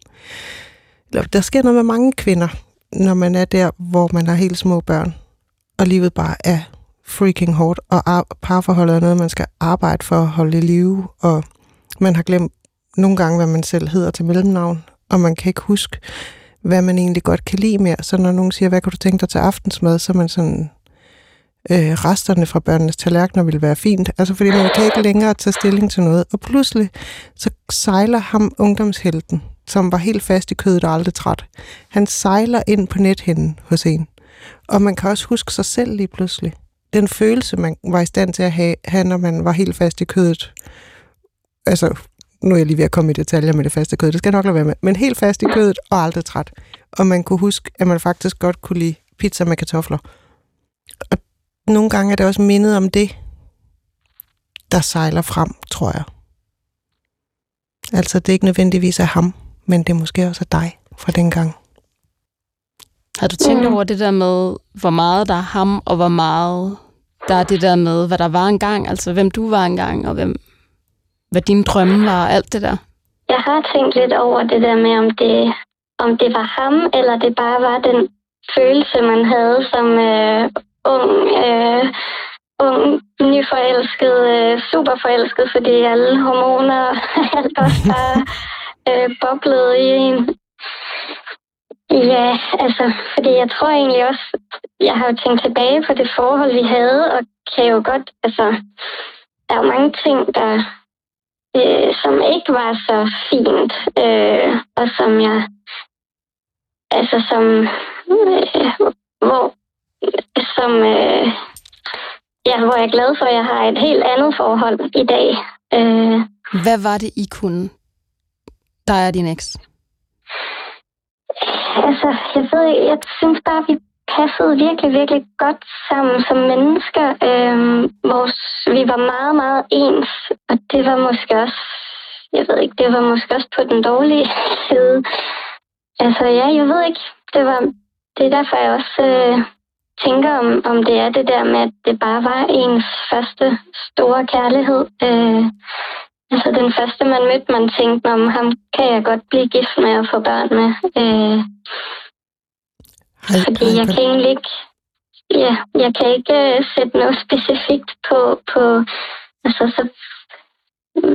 Eller, Der sker noget med mange kvinder, når man er der, hvor man har helt små børn, og livet bare er freaking hårdt, og parforholdet er noget, man skal arbejde for at holde i live, og man har glemt nogle gange, hvad man selv hedder til mellemnavn, og man kan ikke huske, hvad man egentlig godt kan lide mere. Så når nogen siger, hvad kan du tænke dig til aftensmad, så er man sådan, øh, resterne fra børnenes tallerkener ville være fint. Altså fordi man kan ikke længere tage stilling til noget. Og pludselig så sejler ham ungdomshelten, som var helt fast i kødet og aldrig træt. Han sejler ind på nethinden hos en. Og man kan også huske sig selv lige pludselig. Den følelse, man var i stand til at have, når man var helt fast i kødet. Altså, nu er jeg lige ved at komme i detaljer med det faste kød, det skal jeg nok lade være med, men helt fast i kødet og aldrig træt. Og man kunne huske, at man faktisk godt kunne lide pizza med kartofler. Og nogle gange er det også mindet om det, der sejler frem, tror jeg. Altså, det er ikke nødvendigvis af ham, men det er måske også af dig fra dengang. Har du tænkt Mm. over det der med, hvor meget der er ham, og hvor meget der er det der med, hvad der var engang, altså hvem du var engang, og hvem, hvad dine drømme var, og alt det der? Jeg har tænkt lidt over det der med, om det, om det var ham, eller det bare var den følelse, man havde som øh, ung, øh, ung, nyforelsket, øh, superforelsket, fordi alle hormoner og alt også bare øh, boblede i en. Ja, altså, fordi jeg tror egentlig også, jeg har jo tænkt tilbage på det forhold, vi havde, og kan jo godt, altså, der er jo mange ting, der, øh, som ikke var så fint, øh, og som jeg, altså som, øh, hvor, som, øh, ja, hvor jeg er glad for, at jeg har et helt andet forhold i dag. Øh, Hvad var det, I kunne, dig og din eks? altså, jeg ved ikke, jeg synes bare, vi passede virkelig, virkelig godt sammen som mennesker. Øhm, vores, vi var meget, meget ens, og det var måske også, jeg ved ikke, det var måske også på den dårlige side. Altså, ja, jeg ved ikke, det var, det er derfor, jeg også øh, tænker, om, om det er det der med, at det bare var ens første store kærlighed. Øh, altså, den første, man mødte, man tænkte, om ham kan jeg godt blive gift med og få børn med. Øh, I, fordi jeg kan egentlig ikke, ja, jeg kan ikke uh, sætte noget specifikt på, på altså så,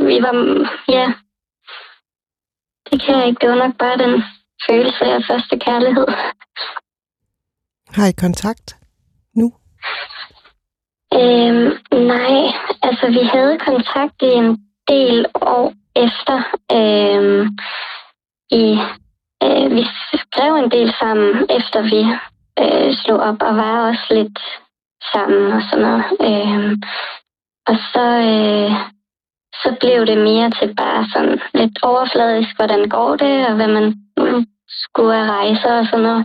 vi var, ja, det kan jeg ikke, det var nok bare den følelse af første kærlighed har I kontakt nu? Øhm, nej, altså vi havde kontakt i en del år efter. Øhm, i, øh, vi skrev en del sammen, efter vi øh, slog op, og var også lidt sammen og sådan noget. Øhm, og så, øh, så blev det mere til bare sådan lidt overfladisk, hvordan går det, og hvad man skulle af rejser og sådan noget.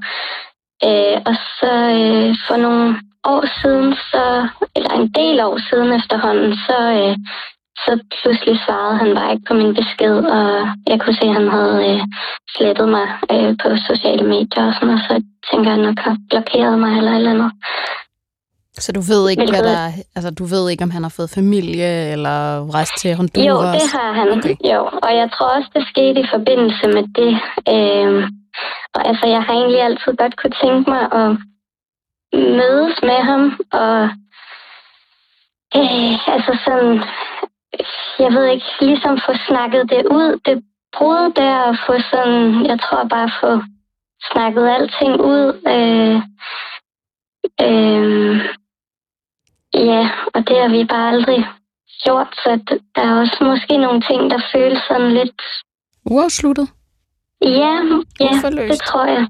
Øh, og så øh, for nogle år siden, så, eller en del år siden efterhånden, så, øh, så pludselig svarede han bare ikke på min besked, og jeg kunne se, at han havde øh, slettet mig øh, på sociale medier og sådan noget, så jeg tænker, at han nok har blokeret mig eller et eller andet. Så du ved ikke, Men hvad der, altså du ved ikke, om han har fået familie, eller rejst til Honduras? Jo, det har han. Okay. Jo, og jeg tror også, det skete i forbindelse med det. Øhm, og altså, jeg har egentlig altid godt kunne tænke mig at mødes med ham, og øh, altså sådan, jeg ved ikke, ligesom få snakket det ud, det brud der, og få sådan, jeg tror bare få snakket alting ud. Øh, øh, ja, og det har vi bare aldrig gjort, så der er også måske nogle ting, der føles sådan lidt... Uafsluttet? Ja, ja Uforløst. det tror jeg.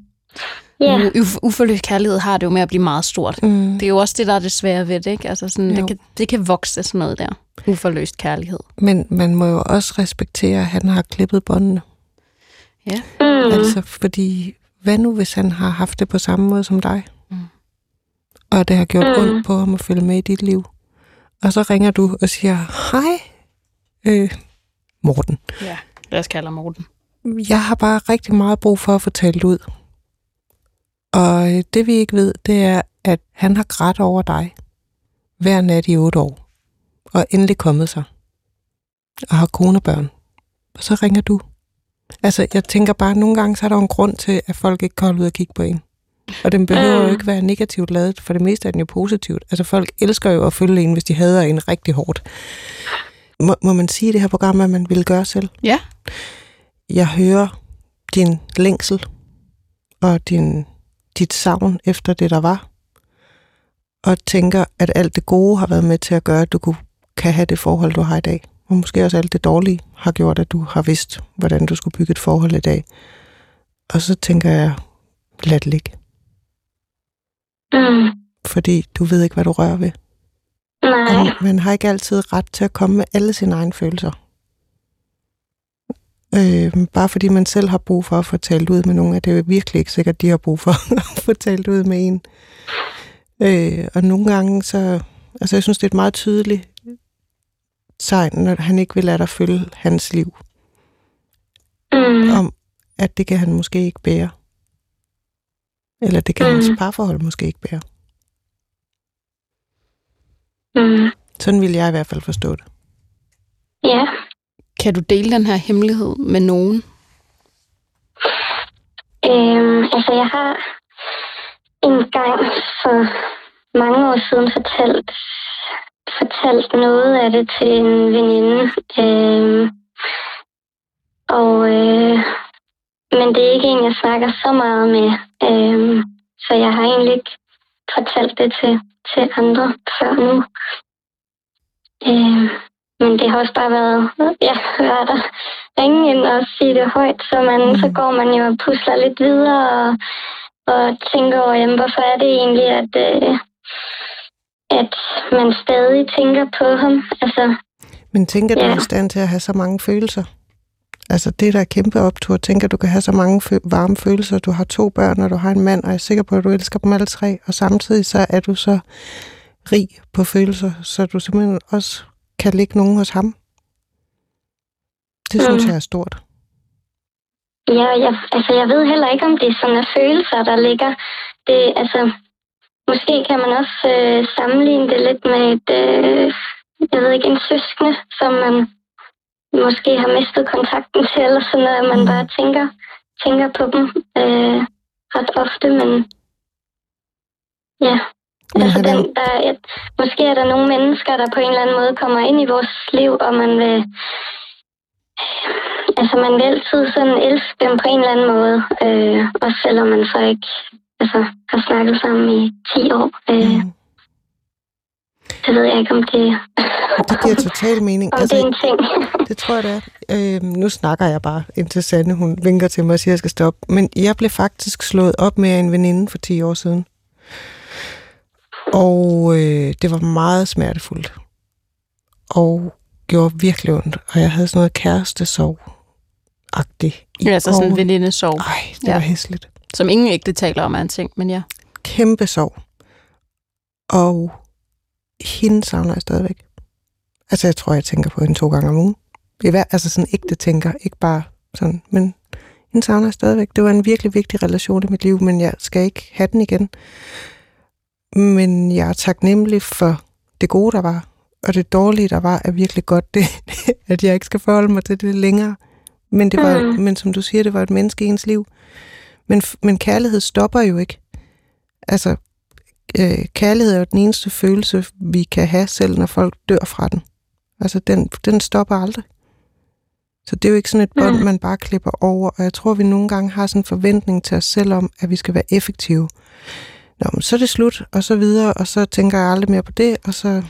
Ja, U- uf- uforløst kærlighed har det jo med at blive meget stort. Mm. Det er jo også det, der er det svære ved det, ikke? Altså sådan, Jo. det, kan, det kan vokse sådan noget der. Uforløst kærlighed. Men man må jo også respektere, at han har klippet båndene. Ja. mm, Altså, fordi hvad nu, hvis han har haft det på samme måde som dig? Mm. Og det har gjort Mm. ondt på ham at følge med i dit liv. Og så ringer du og siger, hej, øh, Morten. Ja. Lad os kalde ham Morten. Jeg har bare rigtig meget brug for at få talt ud. Og øh, det vi ikke ved, det er, at han har grædt over dig hver nat i otte år. Og endelig kommet sig. Og har kone og børn. Og så ringer du. Altså, jeg tænker bare, at nogle gange så er der en grund til, at folk ikke kan holde ud og kigge på en. Og den behøver jo ikke være negativt lavet, for det meste er den jo positivt. Altså, folk elsker jo at følge en, hvis de hader en rigtig hårdt. Må, må man sige i det her program, hvad man vil gøre selv? Ja. Jeg hører din længsel og din, dit savn efter det, der var. Og tænker, at alt det gode har været med til at gøre, at du kunne, kan have det forhold, du har i dag. Og måske også alt det dårlige har gjort, at du har vidst, hvordan du skulle bygge et forhold i dag. Og så tænker jeg, lad det ligge. Mm. Fordi du ved ikke, hvad du rører ved. Nej. Og man har ikke altid ret til at komme med alle sine egne følelser. Øh, bare fordi man selv har brug for at få talt ud med nogen, er det jo virkelig ikke sikkert, at de har brug for at få talt ud med en. Øh, og nogle gange så, altså jeg synes, det er et meget tydeligt tegn, når han ikke vil lade dig følge hans liv, Mm. om at det kan han måske ikke bære. Eller det kan mm. hans parforhold måske ikke bære. Mm. Sådan vil jeg i hvert fald forstå det. Ja. Kan du dele den her hemmelighed med nogen? Øhm, altså, jeg har en gang for mange år siden fortalt, fortalt noget af det til en veninde. Øhm, og, øh, men det er ikke en, jeg snakker så meget med. Øhm, så jeg har egentlig ikke fortalt det til, til andre før nu. Øhm, men det har også bare været, jeg hører dig ringe ind og sige det højt, så, man, mm. så går man jo og pusler lidt videre og, og tænker over, jamen, hvorfor er det egentlig, at, øh, at man stadig tænker på ham. Altså, Men tænker du Ja. er i stand til at have så mange følelser? Altså det, der er kæmpe optur. Tænker, du kan have så mange fø- varme følelser. Du har to børn, og du har en mand, og jeg er sikker på, at du elsker dem alle tre. Og samtidig så er du så rig på følelser, så du simpelthen også kan ligge nogen hos ham. Det synes Mm. jeg er stort. ja, jeg, altså, jeg ved heller ikke, om det er sådan er følelser, der ligger. Det, altså, måske kan man også øh, sammenligne det lidt med et, øh, jeg ved ikke, en søskende, som man måske har mistet kontakten til, eller sådan noget, at man Mm. bare tænker, tænker på dem øh, ret ofte, men ja. Men Altså, den, der er et, måske er der nogle mennesker, der på en eller anden måde kommer ind i vores liv, og man vil... Altså, man vil altid sådan elske dem på en eller anden måde, øh, også selvom man så ikke altså, har snakket sammen i 10 år. Øh, Mm. Det ved jeg ikke, om det, Det giver total mening. om det er en ting. Det tror jeg, det er. Øh, nu snakker jeg bare, indtil Sanne hun vinker til mig og siger, at jeg skal stoppe. Men jeg blev faktisk slået op med en veninde for 10 år siden. Og øh, det var meget smertefuldt. Og gjorde virkelig ondt. Og jeg havde sådan noget kærestesorg agtigt Ja, altså sådan en venindesorg, Ej, det Ja. var hæsligt. som ingen ægte taler om er en ting, men ja. Kæmpe sorg. Og hende savner jeg stadigvæk. Altså, jeg tror, jeg tænker på hende to gange om ugen. I hver, altså sådan ægte tænker, ikke bare sådan, men hende savner jeg stadigvæk. Det var en virkelig vigtig relation i mit liv, men jeg skal ikke have den igen. Men jeg er taknemmelig for det gode, der var, og det dårlige, der var, er virkelig godt, det, at jeg ikke skal forholde mig til det længere. Men, det var, Mm. men som du siger, det var et menneske i ens liv. Men, men kærlighed stopper jo ikke. Altså, øh, kærlighed er jo den eneste følelse, vi kan have selv, når folk dør fra den. Altså, den, den stopper aldrig. Så det er jo ikke sådan et bånd, Mm. man bare klipper over. Og jeg tror, vi nogle gange har sådan en forventning til os selv om, at vi skal være effektive. Nå, men så er det slut, og så videre, og så tænker jeg aldrig mere på det, og så...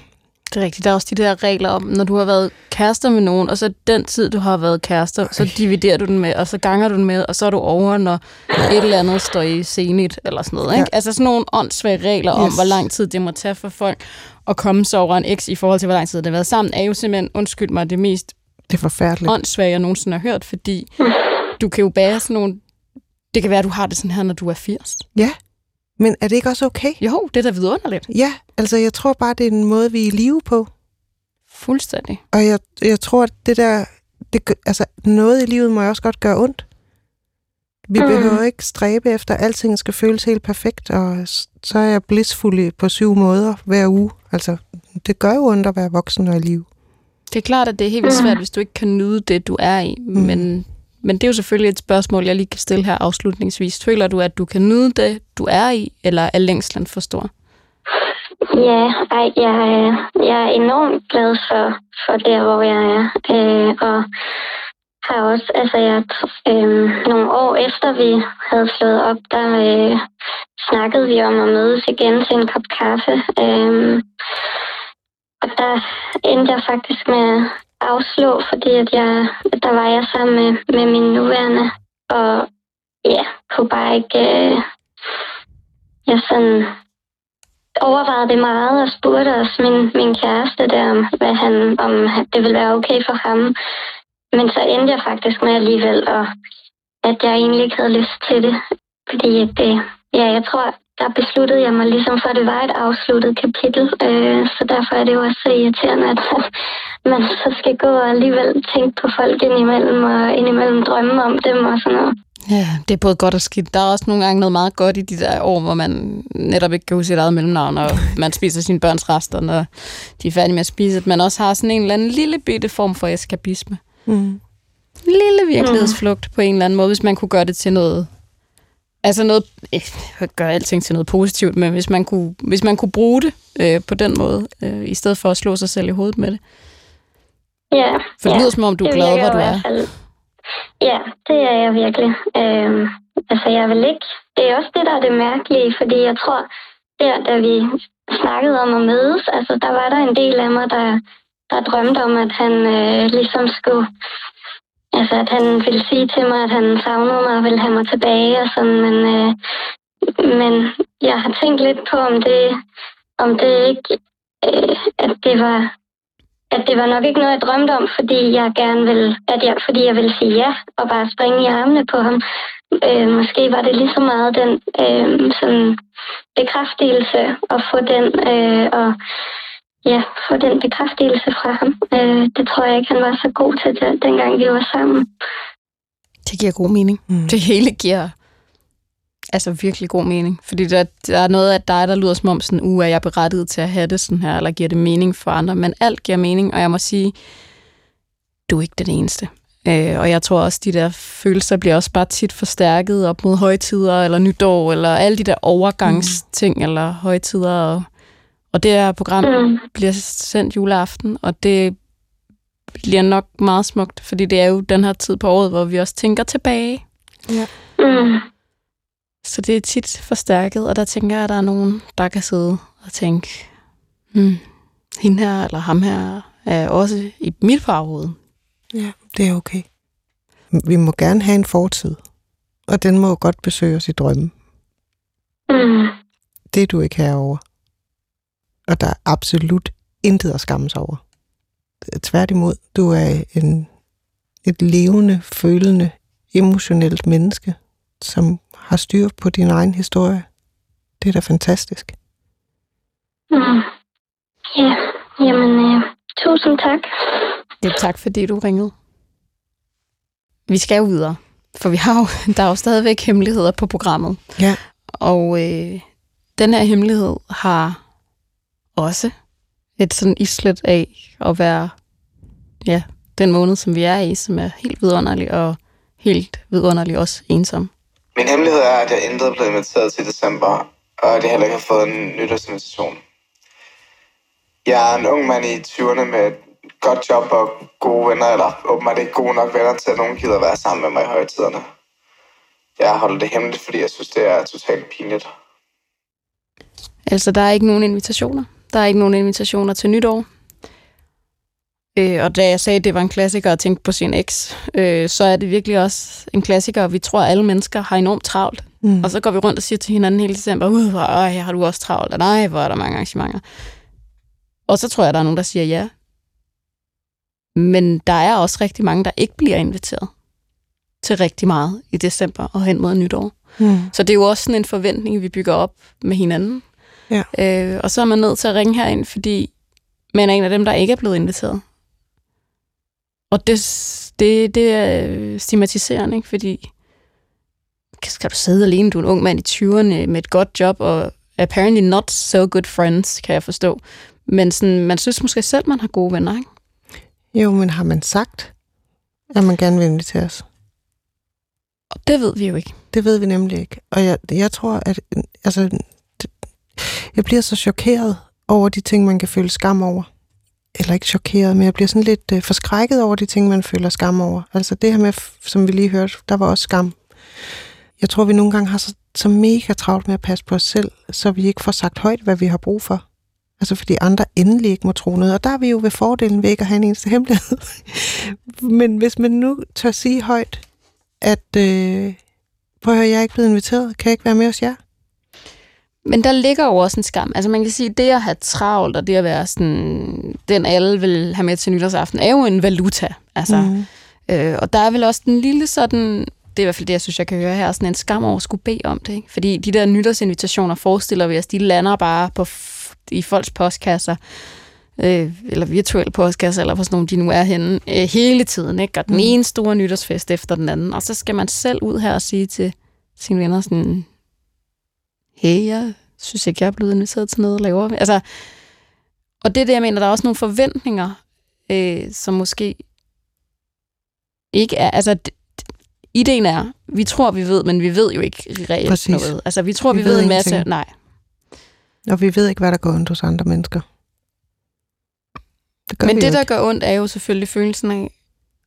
Det er rigtigt. Der er også de der regler om, når du har været kærester med nogen, og så den tid, du har været kærester, så dividerer du den med, og så ganger du den med, og så er du over, når et eller andet står i senigt, eller sådan noget. Ikke? Ja. Altså sådan nogle åndssvage regler om, Yes. hvor lang tid det må tage for folk at komme sig over en eks i forhold til, hvor lang tid det har været sammen, er jo simpelthen, undskyld mig, det mest Det er forfærdeligt. åndssvage, jeg nogensinde har hørt, fordi du kan jo bære sådan nogle... Det kan være, at du har det sådan her, når du er 80. Ja, men er det ikke også okay? Jo, det er da vidunderligt. Ja, altså jeg tror bare, det er en måde, vi er i live på. Fuldstændig. Og jeg, jeg tror, at det der... Det, gør- altså, noget i livet må jo også godt gøre ondt. Vi Mm. mm. behøver ikke stræbe efter, at alting skal føles helt perfekt, og så er jeg blissfuld på syv måder hver uge. Altså, det gør jo ondt at være voksen og i liv. Det er klart, at det er helt vildt Mm. svært, hvis du ikke kan nyde det, du er i, Mm. men, men det er jo selvfølgelig et spørgsmål, jeg lige kan stille her afslutningsvis. Føler du, at du kan nyde det, du er i, eller er længslen for stor? Ja, ej, jeg, er- jeg er enormt glad for, for der, hvor jeg er. Øh, og har også, altså jeg, øh, nogle år efter vi havde slået op, der øh, snakkede vi om at mødes igen til en kop kaffe. Øh, og der endte jeg faktisk med afslå, fordi at jeg, der var jeg sammen med, med min nuværende, og ja, kunne bare ikke... Øh, jeg sådan overvejede det meget og spurgte også min, min kæreste der, om, hvad han, om det ville være okay for ham. Men så endte jeg faktisk med alligevel, og at jeg egentlig ikke havde lyst til det. Fordi det, ja, jeg tror, der besluttede jeg mig ligesom for, at det var et afsluttet kapitel. Øh, så derfor er det jo også så irriterende, at man så skal gå og alligevel tænke på folk indimellem, og indimellem drømme om dem og sådan noget. Ja, det er både godt og skidt. Der er også nogle gange noget meget godt i de der år, hvor man netop ikke kan huske sit eget mellemnavn, og man spiser sine børns rester, når de er færdige med at spise. At man også har sådan en eller anden lille bitte form for eskapisme. Mm. En lille virkelighedsflugt på en eller anden måde, hvis man kunne gøre det til noget... Altså noget... Ikke gøre alting til noget positivt, men hvis man kunne, hvis man kunne bruge det øh, på den måde, øh, i stedet for at slå sig selv i hovedet med det. Ja, For det ja. lyder som om, du er glad, hvor du er. Ja, det er jeg virkelig. Øhm, altså, jeg vil ikke... Det er også det, der er det mærkelige, fordi jeg tror, der, da vi snakkede om at mødes, altså, der var der en del af mig, der, der drømte om, at han øh, ligesom skulle... Altså, at han ville sige til mig, at han savnede mig og ville have mig tilbage og sådan, men, øh, men jeg har tænkt lidt på, om det, om det ikke... Øh, at det var at det var nok ikke noget, jeg drømte om, fordi jeg gerne vil, at jeg, fordi jeg ville sige ja og bare springe i armene på ham. Øh, måske var det lige så meget den øh, sådan bekræftelse at få den øh, og ja, få den bekræftelse fra ham. Øh, det tror jeg ikke, han var så god til det, dengang vi var sammen. Det giver god mening. Mm. Det hele giver altså virkelig god mening. Fordi der, der er noget af dig, der lyder som om, sådan, uh, er jeg berettiget til at have det sådan her, eller giver det mening for andre. Men alt giver mening, og jeg må sige, du er ikke den eneste. Øh, og jeg tror også, de der følelser bliver også bare tit forstærket op mod højtider, eller nytår, eller alle de der overgangsting, mm. eller højtider. Og, og det her program Mm. bliver sendt juleaften, og det bliver nok meget smukt, fordi det er jo den her tid på året, hvor vi også tænker tilbage. Mm. Så det er tit forstærket, og der tænker jeg, at der er nogen, der kan sidde og tænke, hmm, hende her eller ham her er også i mit baghoved. Ja, det er okay. Vi må gerne have en fortid, og den må jo godt besøge os i drømme. Mm. Det er du ikke herover. Og der er absolut intet at skamme sig over. Tværtimod, du er en, et levende, følende, emotionelt menneske, som har styr på din egen historie. Det er da fantastisk. Mm. Ja, jamen, øh, tusind tak. Ja, tak fordi du ringede. Vi skal jo videre, for vi har jo, der er jo stadigvæk hemmeligheder på programmet. Ja. Og øh, den her hemmelighed har også et sådan islet af at være ja, den måned, som vi er i, som er helt vidunderlig og helt vidunderlig også ensom. Min hemmelighed er, at jeg intet er blevet inviteret til december, og at jeg heller ikke har fået en nytårsinvitation. Jeg er en ung mand i 20'erne med et godt job og gode venner, eller åbenbart ikke gode nok venner til, at nogen gider være sammen med mig i højtiderne. Jeg holder det hemmeligt, fordi jeg synes, det er totalt pinligt. Altså, der er ikke nogen invitationer. Der er ikke nogen invitationer til nytår. Øh, og da jeg sagde, at det var en klassiker at tænke på sin eks, øh, så er det virkelig også en klassiker. Vi tror, at alle mennesker har enormt travlt. Mm. Og så går vi rundt og siger til hinanden hele december, ud, hvor øj, har du også travlt, og nej, hvor er der mange arrangementer. Og så tror jeg, der er nogen, der siger ja. Men der er også rigtig mange, der ikke bliver inviteret til rigtig meget i december og hen mod nytår. Mm. Så det er jo også sådan en forventning, vi bygger op med hinanden. Ja. Øh, og så er man nødt til at ringe herind, fordi man er en af dem, der ikke er blevet inviteret. Og det, det, det er stigmatiserende, ikke? fordi skal du sidde alene, du er en ung mand i 20'erne med et godt job, og apparently not so good friends, kan jeg forstå. Men sådan, man synes måske selv, man har gode venner, ikke? Jo, men har man sagt, at man gerne vil inviteres? Og det ved vi jo ikke. Det ved vi nemlig ikke. Og jeg, jeg tror, at altså, jeg bliver så chokeret over de ting, man kan føle skam over. Eller ikke chokeret, men jeg bliver sådan lidt øh, forskrækket over de ting, man føler skam over. Altså det her med, som vi lige hørte, der var også skam. Jeg tror, vi nogle gange har så, så mega travlt med at passe på os selv, så vi ikke får sagt højt, hvad vi har brug for. Altså fordi andre endelig ikke må tro noget. Og der er vi jo ved fordelen ved ikke at have en eneste hemmelighed. Men hvis man nu tør sige højt, at øh, prøv at høre, jeg er ikke blevet inviteret, kan jeg ikke være med hos jer? Men der ligger jo også en skam. Altså man kan sige, det at have travlt, og det at være sådan, den alle vil have med til nytårsaften, er jo en valuta. Altså, mm. øh, og der er vel også den lille sådan, det er i hvert fald det, jeg synes, jeg kan høre her, sådan en skam over at skulle bede om det. Ikke? Fordi de der nytårsinvitationer forestiller vi os, de lander bare på i folks postkasser, øh, eller virtuelle postkasser, eller hvor sådan nogle de nu er henne, øh, hele tiden. Ikke? Og den mm. ene store nytårsfest efter den anden. Og så skal man selv ud her og sige til sine venner sådan, hey, jeg synes ikke, jeg er blevet inviteret til noget, laver Altså, og det er det, jeg mener, der er også nogle forventninger, øh, som måske ikke er, altså, ideen er, vi tror, vi ved, men vi ved jo ikke reelt Præcis. noget. Altså, vi tror, vi, vi ved, ved en masse, nej. Og vi ved ikke, hvad der går ondt hos andre mennesker. Det men det, ikke. der gør ondt, er jo selvfølgelig følelsen af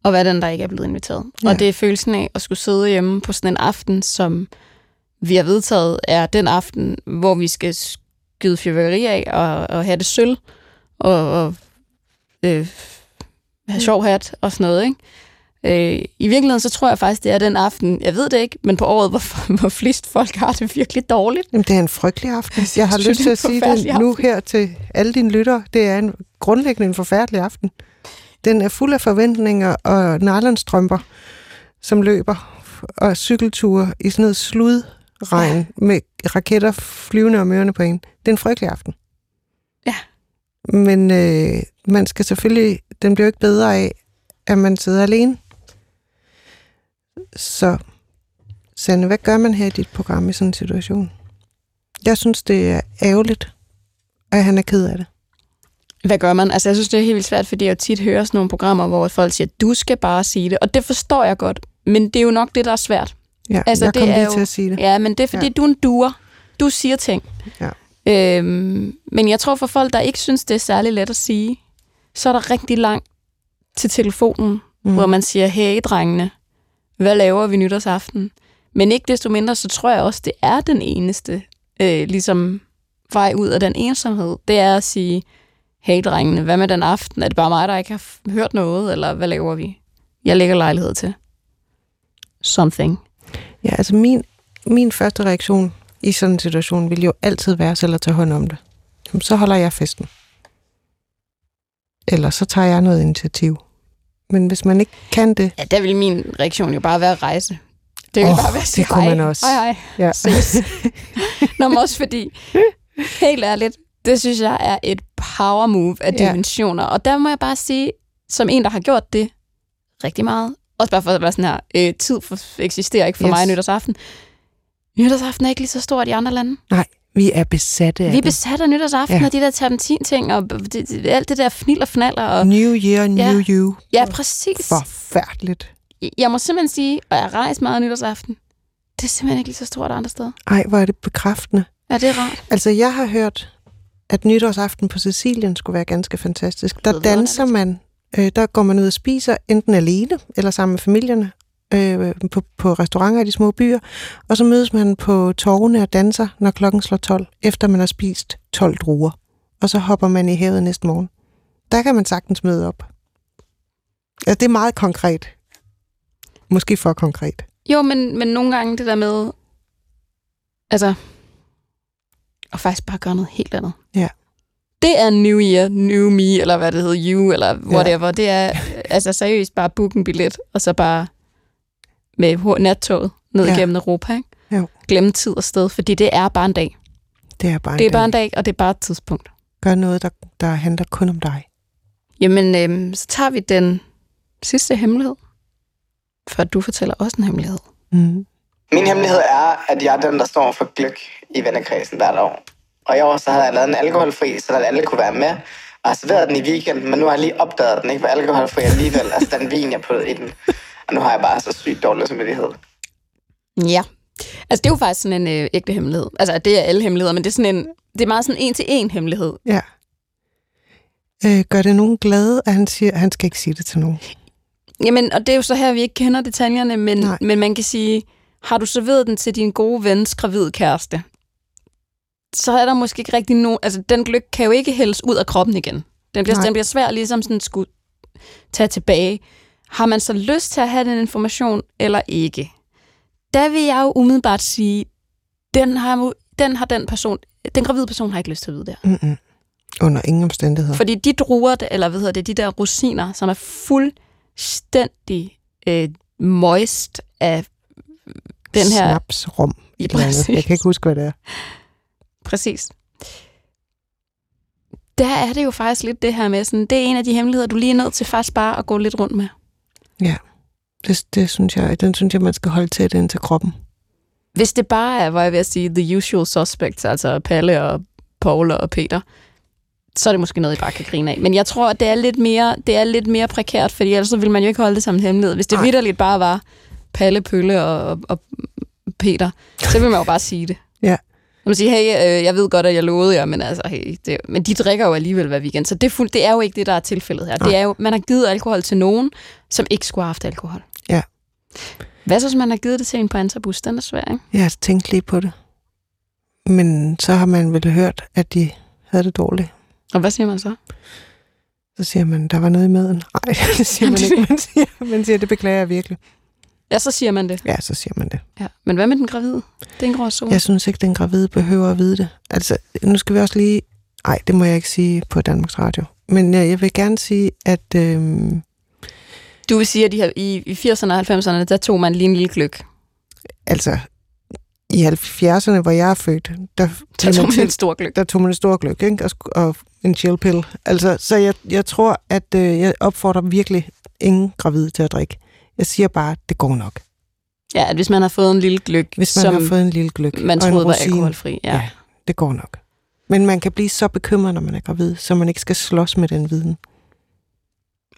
at være den, der ikke er blevet inviteret. Ja. Og det er følelsen af at skulle sidde hjemme på sådan en aften, som vi har vedtaget, er den aften, hvor vi skal skyde fyrværkeri af og, og have det sølv og, og øh, have sjov hat og sådan noget, ikke? Øh, I virkeligheden, så tror jeg faktisk, det er den aften, jeg ved det ikke, men på året, hvor, hvor flest folk har det virkelig dårligt. Jamen, det er en frygtelig aften. Jeg har lyst til at sige det nu her til alle dine lyttere. Det er en grundlæggende en forfærdelig aften. Den er fuld af forventninger og nylonstrømper, som løber, og cykelture i sådan noget slud regn ja. med raketter flyvende om ørerne på en. Det er en frygtelig aften. Ja. Men øh, man skal selvfølgelig, den bliver ikke bedre af, at man sidder alene. Så, Sande, hvad gør man her i dit program i sådan en situation? Jeg synes, det er ærgerligt, at han er ked af det. Hvad gør man? Altså, jeg synes, det er helt vildt svært, fordi jeg tit hører sådan nogle programmer, hvor folk siger, du skal bare sige det. Og det forstår jeg godt, men det er jo nok det, der er svært. Ja, altså, jeg det kom er lige jo, til at sige det. Ja, men det er, fordi ja. du er en duer. Du siger ting. Ja. Øhm, men jeg tror, for folk, der ikke synes, det er særlig let at sige, så er der rigtig langt til telefonen, mm. hvor man siger, hey drengene, hvad laver vi nytårsaften? Men ikke desto mindre, så tror jeg også, det er den eneste øh, ligesom vej ud af den ensomhed. Det er at sige, hey drengene, hvad med den aften? Er det bare mig, der ikke har hørt noget, eller hvad laver vi? Jeg lægger lejlighed til. Something. Ja, altså min, min første reaktion i sådan en situation vil jo altid være selv at tage hånd om det. Jamen, så holder jeg festen. Eller så tager jeg noget initiativ. Men hvis man ikke kan det... Ja, der vil min reaktion jo bare være at rejse. Det vil oh, bare være at sige, det kunne man også. Hej, hej. Ja. Nå, men også fordi, helt ærligt, det synes jeg er et power move af dimensioner. Ja. Og der må jeg bare sige, som en, der har gjort det rigtig meget, også bare for at være sådan her, øh, tid for, eksisterer ikke for yes. mig nytårsaften. Nytårsaften er ikke lige så stort i andre lande. Nej, vi er besatte af Vi er besatte af nytårsaften, ja. og de der terpentin-ting, og det, det, alt det der fnil og fnaller. Og, new year, new ja. you. Ja, præcis. Forfærdeligt. Jeg må simpelthen sige, og jeg rejser meget nytårsaften, det er simpelthen ikke lige så stort andre steder. Ej, hvor er det bekræftende. Ja, det er rart. Altså, jeg har hørt, at nytårsaften på Sicilien skulle være ganske fantastisk. Der danser man, øh, der går man ud og spiser, enten alene eller sammen med familierne, øh, på, på restauranter i de små byer, og så mødes man på torvene og danser, når klokken slår 12, efter man har spist 12 druer. Og så hopper man i havet næste morgen. Der kan man sagtens møde op. Ja, det er meget konkret. Måske for konkret. Jo, men, men nogle gange det der med, altså, og faktisk bare gøre noget helt andet. Ja. Det er New Year, New Me, eller hvad det hedder, You, eller whatever. Ja. Det er altså seriøst bare book en billet, og så bare med nattoget ned ja. igennem Europa. Ikke? Jo. Glemme tid og sted, fordi det er bare en dag. Det er bare en det er dag. bare en dag, og det er bare et tidspunkt. Gør noget, der, der handler kun om dig. Jamen, øhm, så tager vi den sidste hemmelighed, for du fortæller også en hemmelighed. Mm. Min hemmelighed er, at jeg er den, der står for gløk i vennekredsen hvert år. Og i år så havde jeg lavet en alkoholfri, så alle kunne være med. Og jeg serveret den i weekenden, men nu har jeg lige opdaget, at den ikke var alkoholfri alligevel. altså den vin, jeg puttede i den. Og nu har jeg bare så sygt dårlig samvittighed. Ja. Altså, det er jo faktisk sådan en øh, ægte hemmelighed. Altså, det er alle hemmeligheder, men det er sådan en, det er meget sådan en til en hemmelighed. Ja. Øh, gør det nogen glade, at han siger, at han skal ikke sige det til nogen? Jamen, og det er jo så her, vi ikke kender detaljerne, men, men man kan sige, har du serveret den til din gode vens gravide kæreste, så er der måske ikke rigtig nogen... Altså, den gløk kan jo ikke hældes ud af kroppen igen. Den bliver, Nej. den bliver svær ligesom sådan skulle tage tilbage. Har man så lyst til at have den information, eller ikke? Der vil jeg jo umiddelbart sige, den har, den har den person, den gravide person har ikke lyst til at vide det. her. Mm-mm. Under ingen omstændigheder. Fordi de druer, eller hvad hedder det, de der rosiner, som er fuldstændig øh, moist af den her... Snapsrum. Eller andet. Jeg kan ikke huske, hvad det er. Præcis. Der er det jo faktisk lidt det her med, sådan, det er en af de hemmeligheder, du lige er nødt til faktisk bare at gå lidt rundt med. Ja, det, det synes jeg, den synes jeg, man skal holde tæt ind til kroppen. Hvis det bare er, hvor jeg vil sige, the usual suspects, altså Palle og Paul og Peter, så er det måske noget, I bare kan grine af. Men jeg tror, at det er lidt mere, det er lidt mere prekært, fordi ellers så vil man jo ikke holde det som en hemmelighed. Hvis det vidderligt bare var Palle, Pølle og, og, og Peter, så vil man jo bare sige det. Man siger, hey, øh, jeg ved godt, at jeg lovede jer, men, altså, hey, det, men de drikker jo alligevel hver weekend, så det fuld, det er jo ikke det, der er tilfældet her. Det er jo, man har givet alkohol til nogen, som ikke skulle have haft alkohol. Ja. Hvad så, hvis man har givet det til en på antabus? Den er svær, ikke? Jeg har tænkt lige på det. Men så har man vel hørt, at de havde det dårligt. Og hvad siger man så? Så siger man, der var noget i maden. Nej, det siger man ikke. Man siger, man siger, det beklager jeg virkelig. Ja, så siger man det. Ja, så siger man det. Ja. Men hvad med den gravide? Det er en gråzone. Jeg synes ikke, den gravide behøver at vide det. Altså, nu skal vi også lige... Nej, det må jeg ikke sige på Danmarks Radio. Men jeg, jeg vil gerne sige, at... Øhm, Du vil sige, at de her, i, i 80'erne og 90'erne, der tog man lige en lille gløk. altså, i 70'erne, hvor jeg er født, der, Der tog man en stor gløk. Der tog man en stor gløk, ikke? Og, og en chill pill. Altså, så jeg, jeg tror, at øh, jeg opfordrer virkelig ingen gravide til at drikke. Jeg siger bare, det går nok. Ja, at hvis man har fået en lille gløk, Hvis man som har fået en lille gløk man troede var alkoholfri. Ja. ja, det går nok. Men man kan blive så bekymret, når man er gravid, så man ikke skal slås med den viden.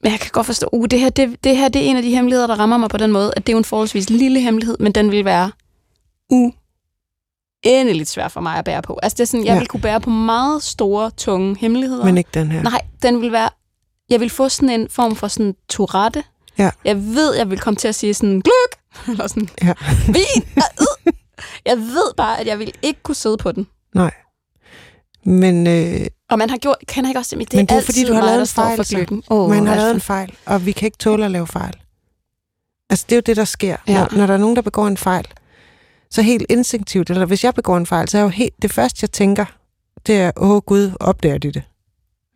Men jeg kan godt forstå, uh, det, her, det, det her det er en af de hemmeligheder, der rammer mig på den måde, at det er jo en forholdsvis lille hemmelighed, men den vil være uendeligt svær for mig at bære på. Altså det er sådan, jeg ja. vil kunne bære på meget store, tunge hemmeligheder. Men ikke den her. Nej, den vil være... Jeg vil få sådan en form for sådan tourette. Ja. Jeg ved, jeg vil komme til at sige sådan, gløk! Eller sådan, Ja. vin! Jeg ved bare, at jeg vil ikke kunne sidde på den. Nej. Men, øh, Og man har gjort, kan ikke også det men er, det er fordi, du har lavet en fejl. for gløkken. Åh, man har lavet en fejl, og vi kan ikke tåle at lave fejl. Altså, det er jo det, der sker. Ja. Når, når der er nogen, der begår en fejl, så helt instinktivt, eller hvis jeg begår en fejl, så er jo helt, det første, jeg tænker, det er, åh gud, opdager de det?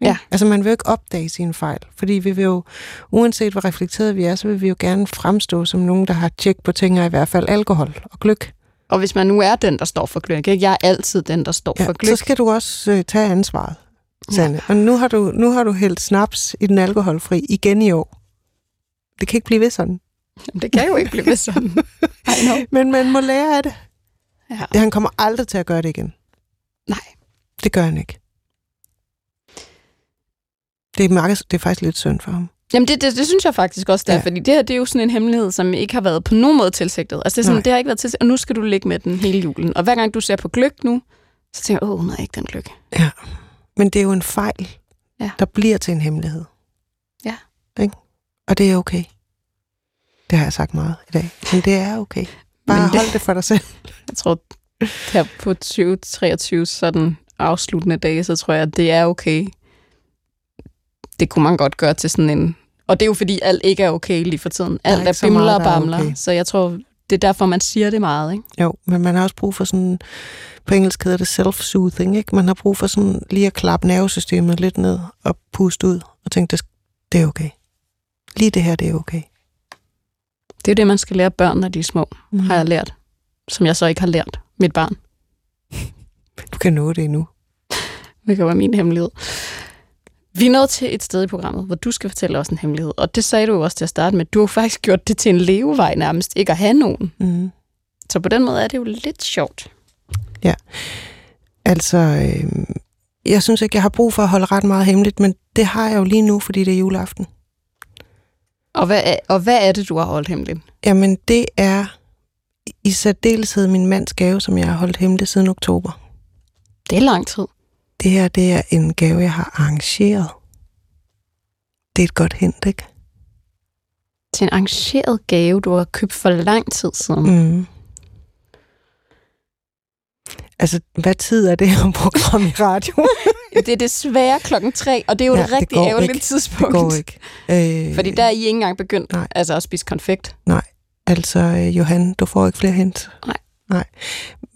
Ikke? Ja. Altså, man vil jo ikke opdage sine fejl, fordi vi vil jo, uanset hvor reflekteret vi er, så vil vi jo gerne fremstå som nogen, der har tjek på ting, og i hvert fald alkohol og gløk. Og hvis man nu er den, der står for gløk, ikke? jeg er altid den, der står Ja, for så gløk. skal du også øh, tage ansvaret, Sanne. Ja. Og nu har, du, nu har du hældt snaps i den alkoholfri igen i år. Det kan ikke blive ved sådan. Jamen, det kan jo ikke blive ved sådan. Men man må lære af det. Ja. det. Han kommer aldrig til at gøre det igen. Nej. Det gør han ikke. Det er, meget, det er faktisk lidt synd for ham. Jamen, det, det, det synes jeg faktisk også, der, Ja. ja. fordi det her det er jo sådan en hemmelighed, som ikke har været på nogen måde tilsigtet. Altså, det, er sådan, Nej. det har ikke været tilsigtet, og nu skal du ligge med den hele julen. Og hver gang du ser på gløk nu, så tænker jeg, åh, hun har ikke den gløk. Ja. Men det er jo en fejl, Ja. der bliver til en hemmelighed. Ja. Ikke? Og det er okay. Det har jeg sagt meget i dag. Men det er okay. Bare Men det- hold det for dig selv. Jeg tror, her på 2023 sådan afsluttende dage, så tror jeg, at det er okay. Det kunne man godt gøre til sådan en... Og det er jo fordi, alt ikke er okay lige for tiden. er Alt ikke er så bimler og der er bamler. okay. Så jeg tror, det er derfor, man siger det meget, ikke? Jo, men man har også brug for sådan, på engelsk hedder det self-soothing, ikke? Man har brug for sådan lige at klappe nervesystemet lidt ned og puste ud og tænke, det, det er okay. Lige det her, det er okay. Det er det, man skal lære børn, når de er små, Mm. mm. har jeg lært. Som jeg så ikke har lært mit barn. Du kan nå det endnu. Det kan være min hemmelighed. Vi er nået til et sted i programmet, hvor du skal fortælle os en hemmelighed. Og det sagde du jo også til at starte med. Du har faktisk gjort det til en levevej nærmest, ikke at have nogen. Mm. Så på den måde er det jo lidt sjovt. Altså, øh, jeg synes ikke, jeg har brug for at holde ret meget hemmeligt, men det har jeg jo lige nu, fordi det er juleaften. Og hvad er, og hvad er det, du har holdt hemmeligt? Jamen, det er... i særdeleshed min mands gave, som jeg har holdt hemmelig siden oktober. Det er lang tid. Det her, det er en gave, jeg har arrangeret. Det er et godt hint, ikke? Til en arrangeret gave, du har købt for lang tid siden. Mm. Altså, hvad tid er det her program i radio? det er desværre klokken tre, og det er jo ja, et rigtig ærgerligt ikke. tidspunkt. Det går ikke. Øh, Fordi der er I ikke engang begyndt nej. altså at spise konfekt. Nej, altså øh, Johan, du får ikke flere hint. Nej. Nej.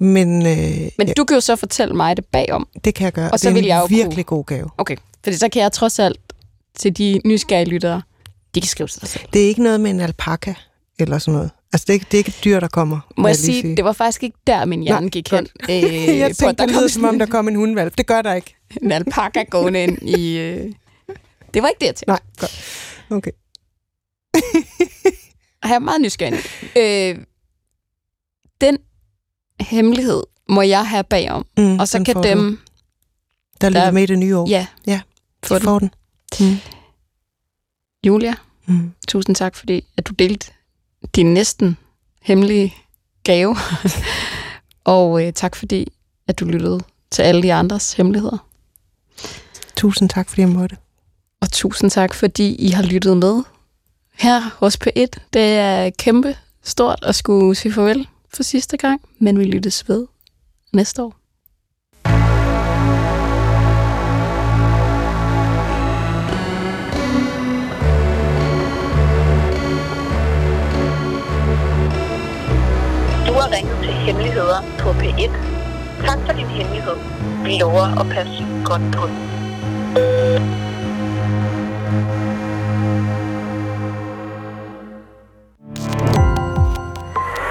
Men, øh, Men du kan jo så fortælle mig det bagom. Det kan jeg gøre, og så det er vil en jeg jo virkelig kunne... god gave. Okay, fordi så kan jeg trods alt til de nysgerrige lyttere, de kan skrive sig selv. Det er ikke noget med en alpaka eller sådan noget. Altså, det er, ikke, det er ikke et dyr, der kommer. Må jeg, jeg sige, sige, det var faktisk ikke der, min hjerne Nej, gik hen. Øh, jeg tænkte, der det lyder som om, der kom en hundvalg. Det gør der ikke. En alpaka gående ind i... Øh... Det var ikke det, jeg tænkte. Nej, godt. Okay. jeg er meget nysgerrig. Øh, den hemmelighed må jeg have bagom. Mm, og så kan dem... Du. Der lytter med i det nye år. Ja. Ja, får de får den. den. Mm. Julia, mm. tusind tak, fordi at du delte din næsten hemmelige gave. og øh, tak fordi, at du lyttede til alle de andres hemmeligheder. Tusind tak, fordi jeg måtte. Og tusind tak, fordi I har lyttet med her hos P1. Det er kæmpe stort at skulle sige farvel for sidste gang, men vi lyttes ved næste år. Du har ringet til Hemmeligheder på P1. Tak for din hemmelighed. Vi lover at passe godt på den.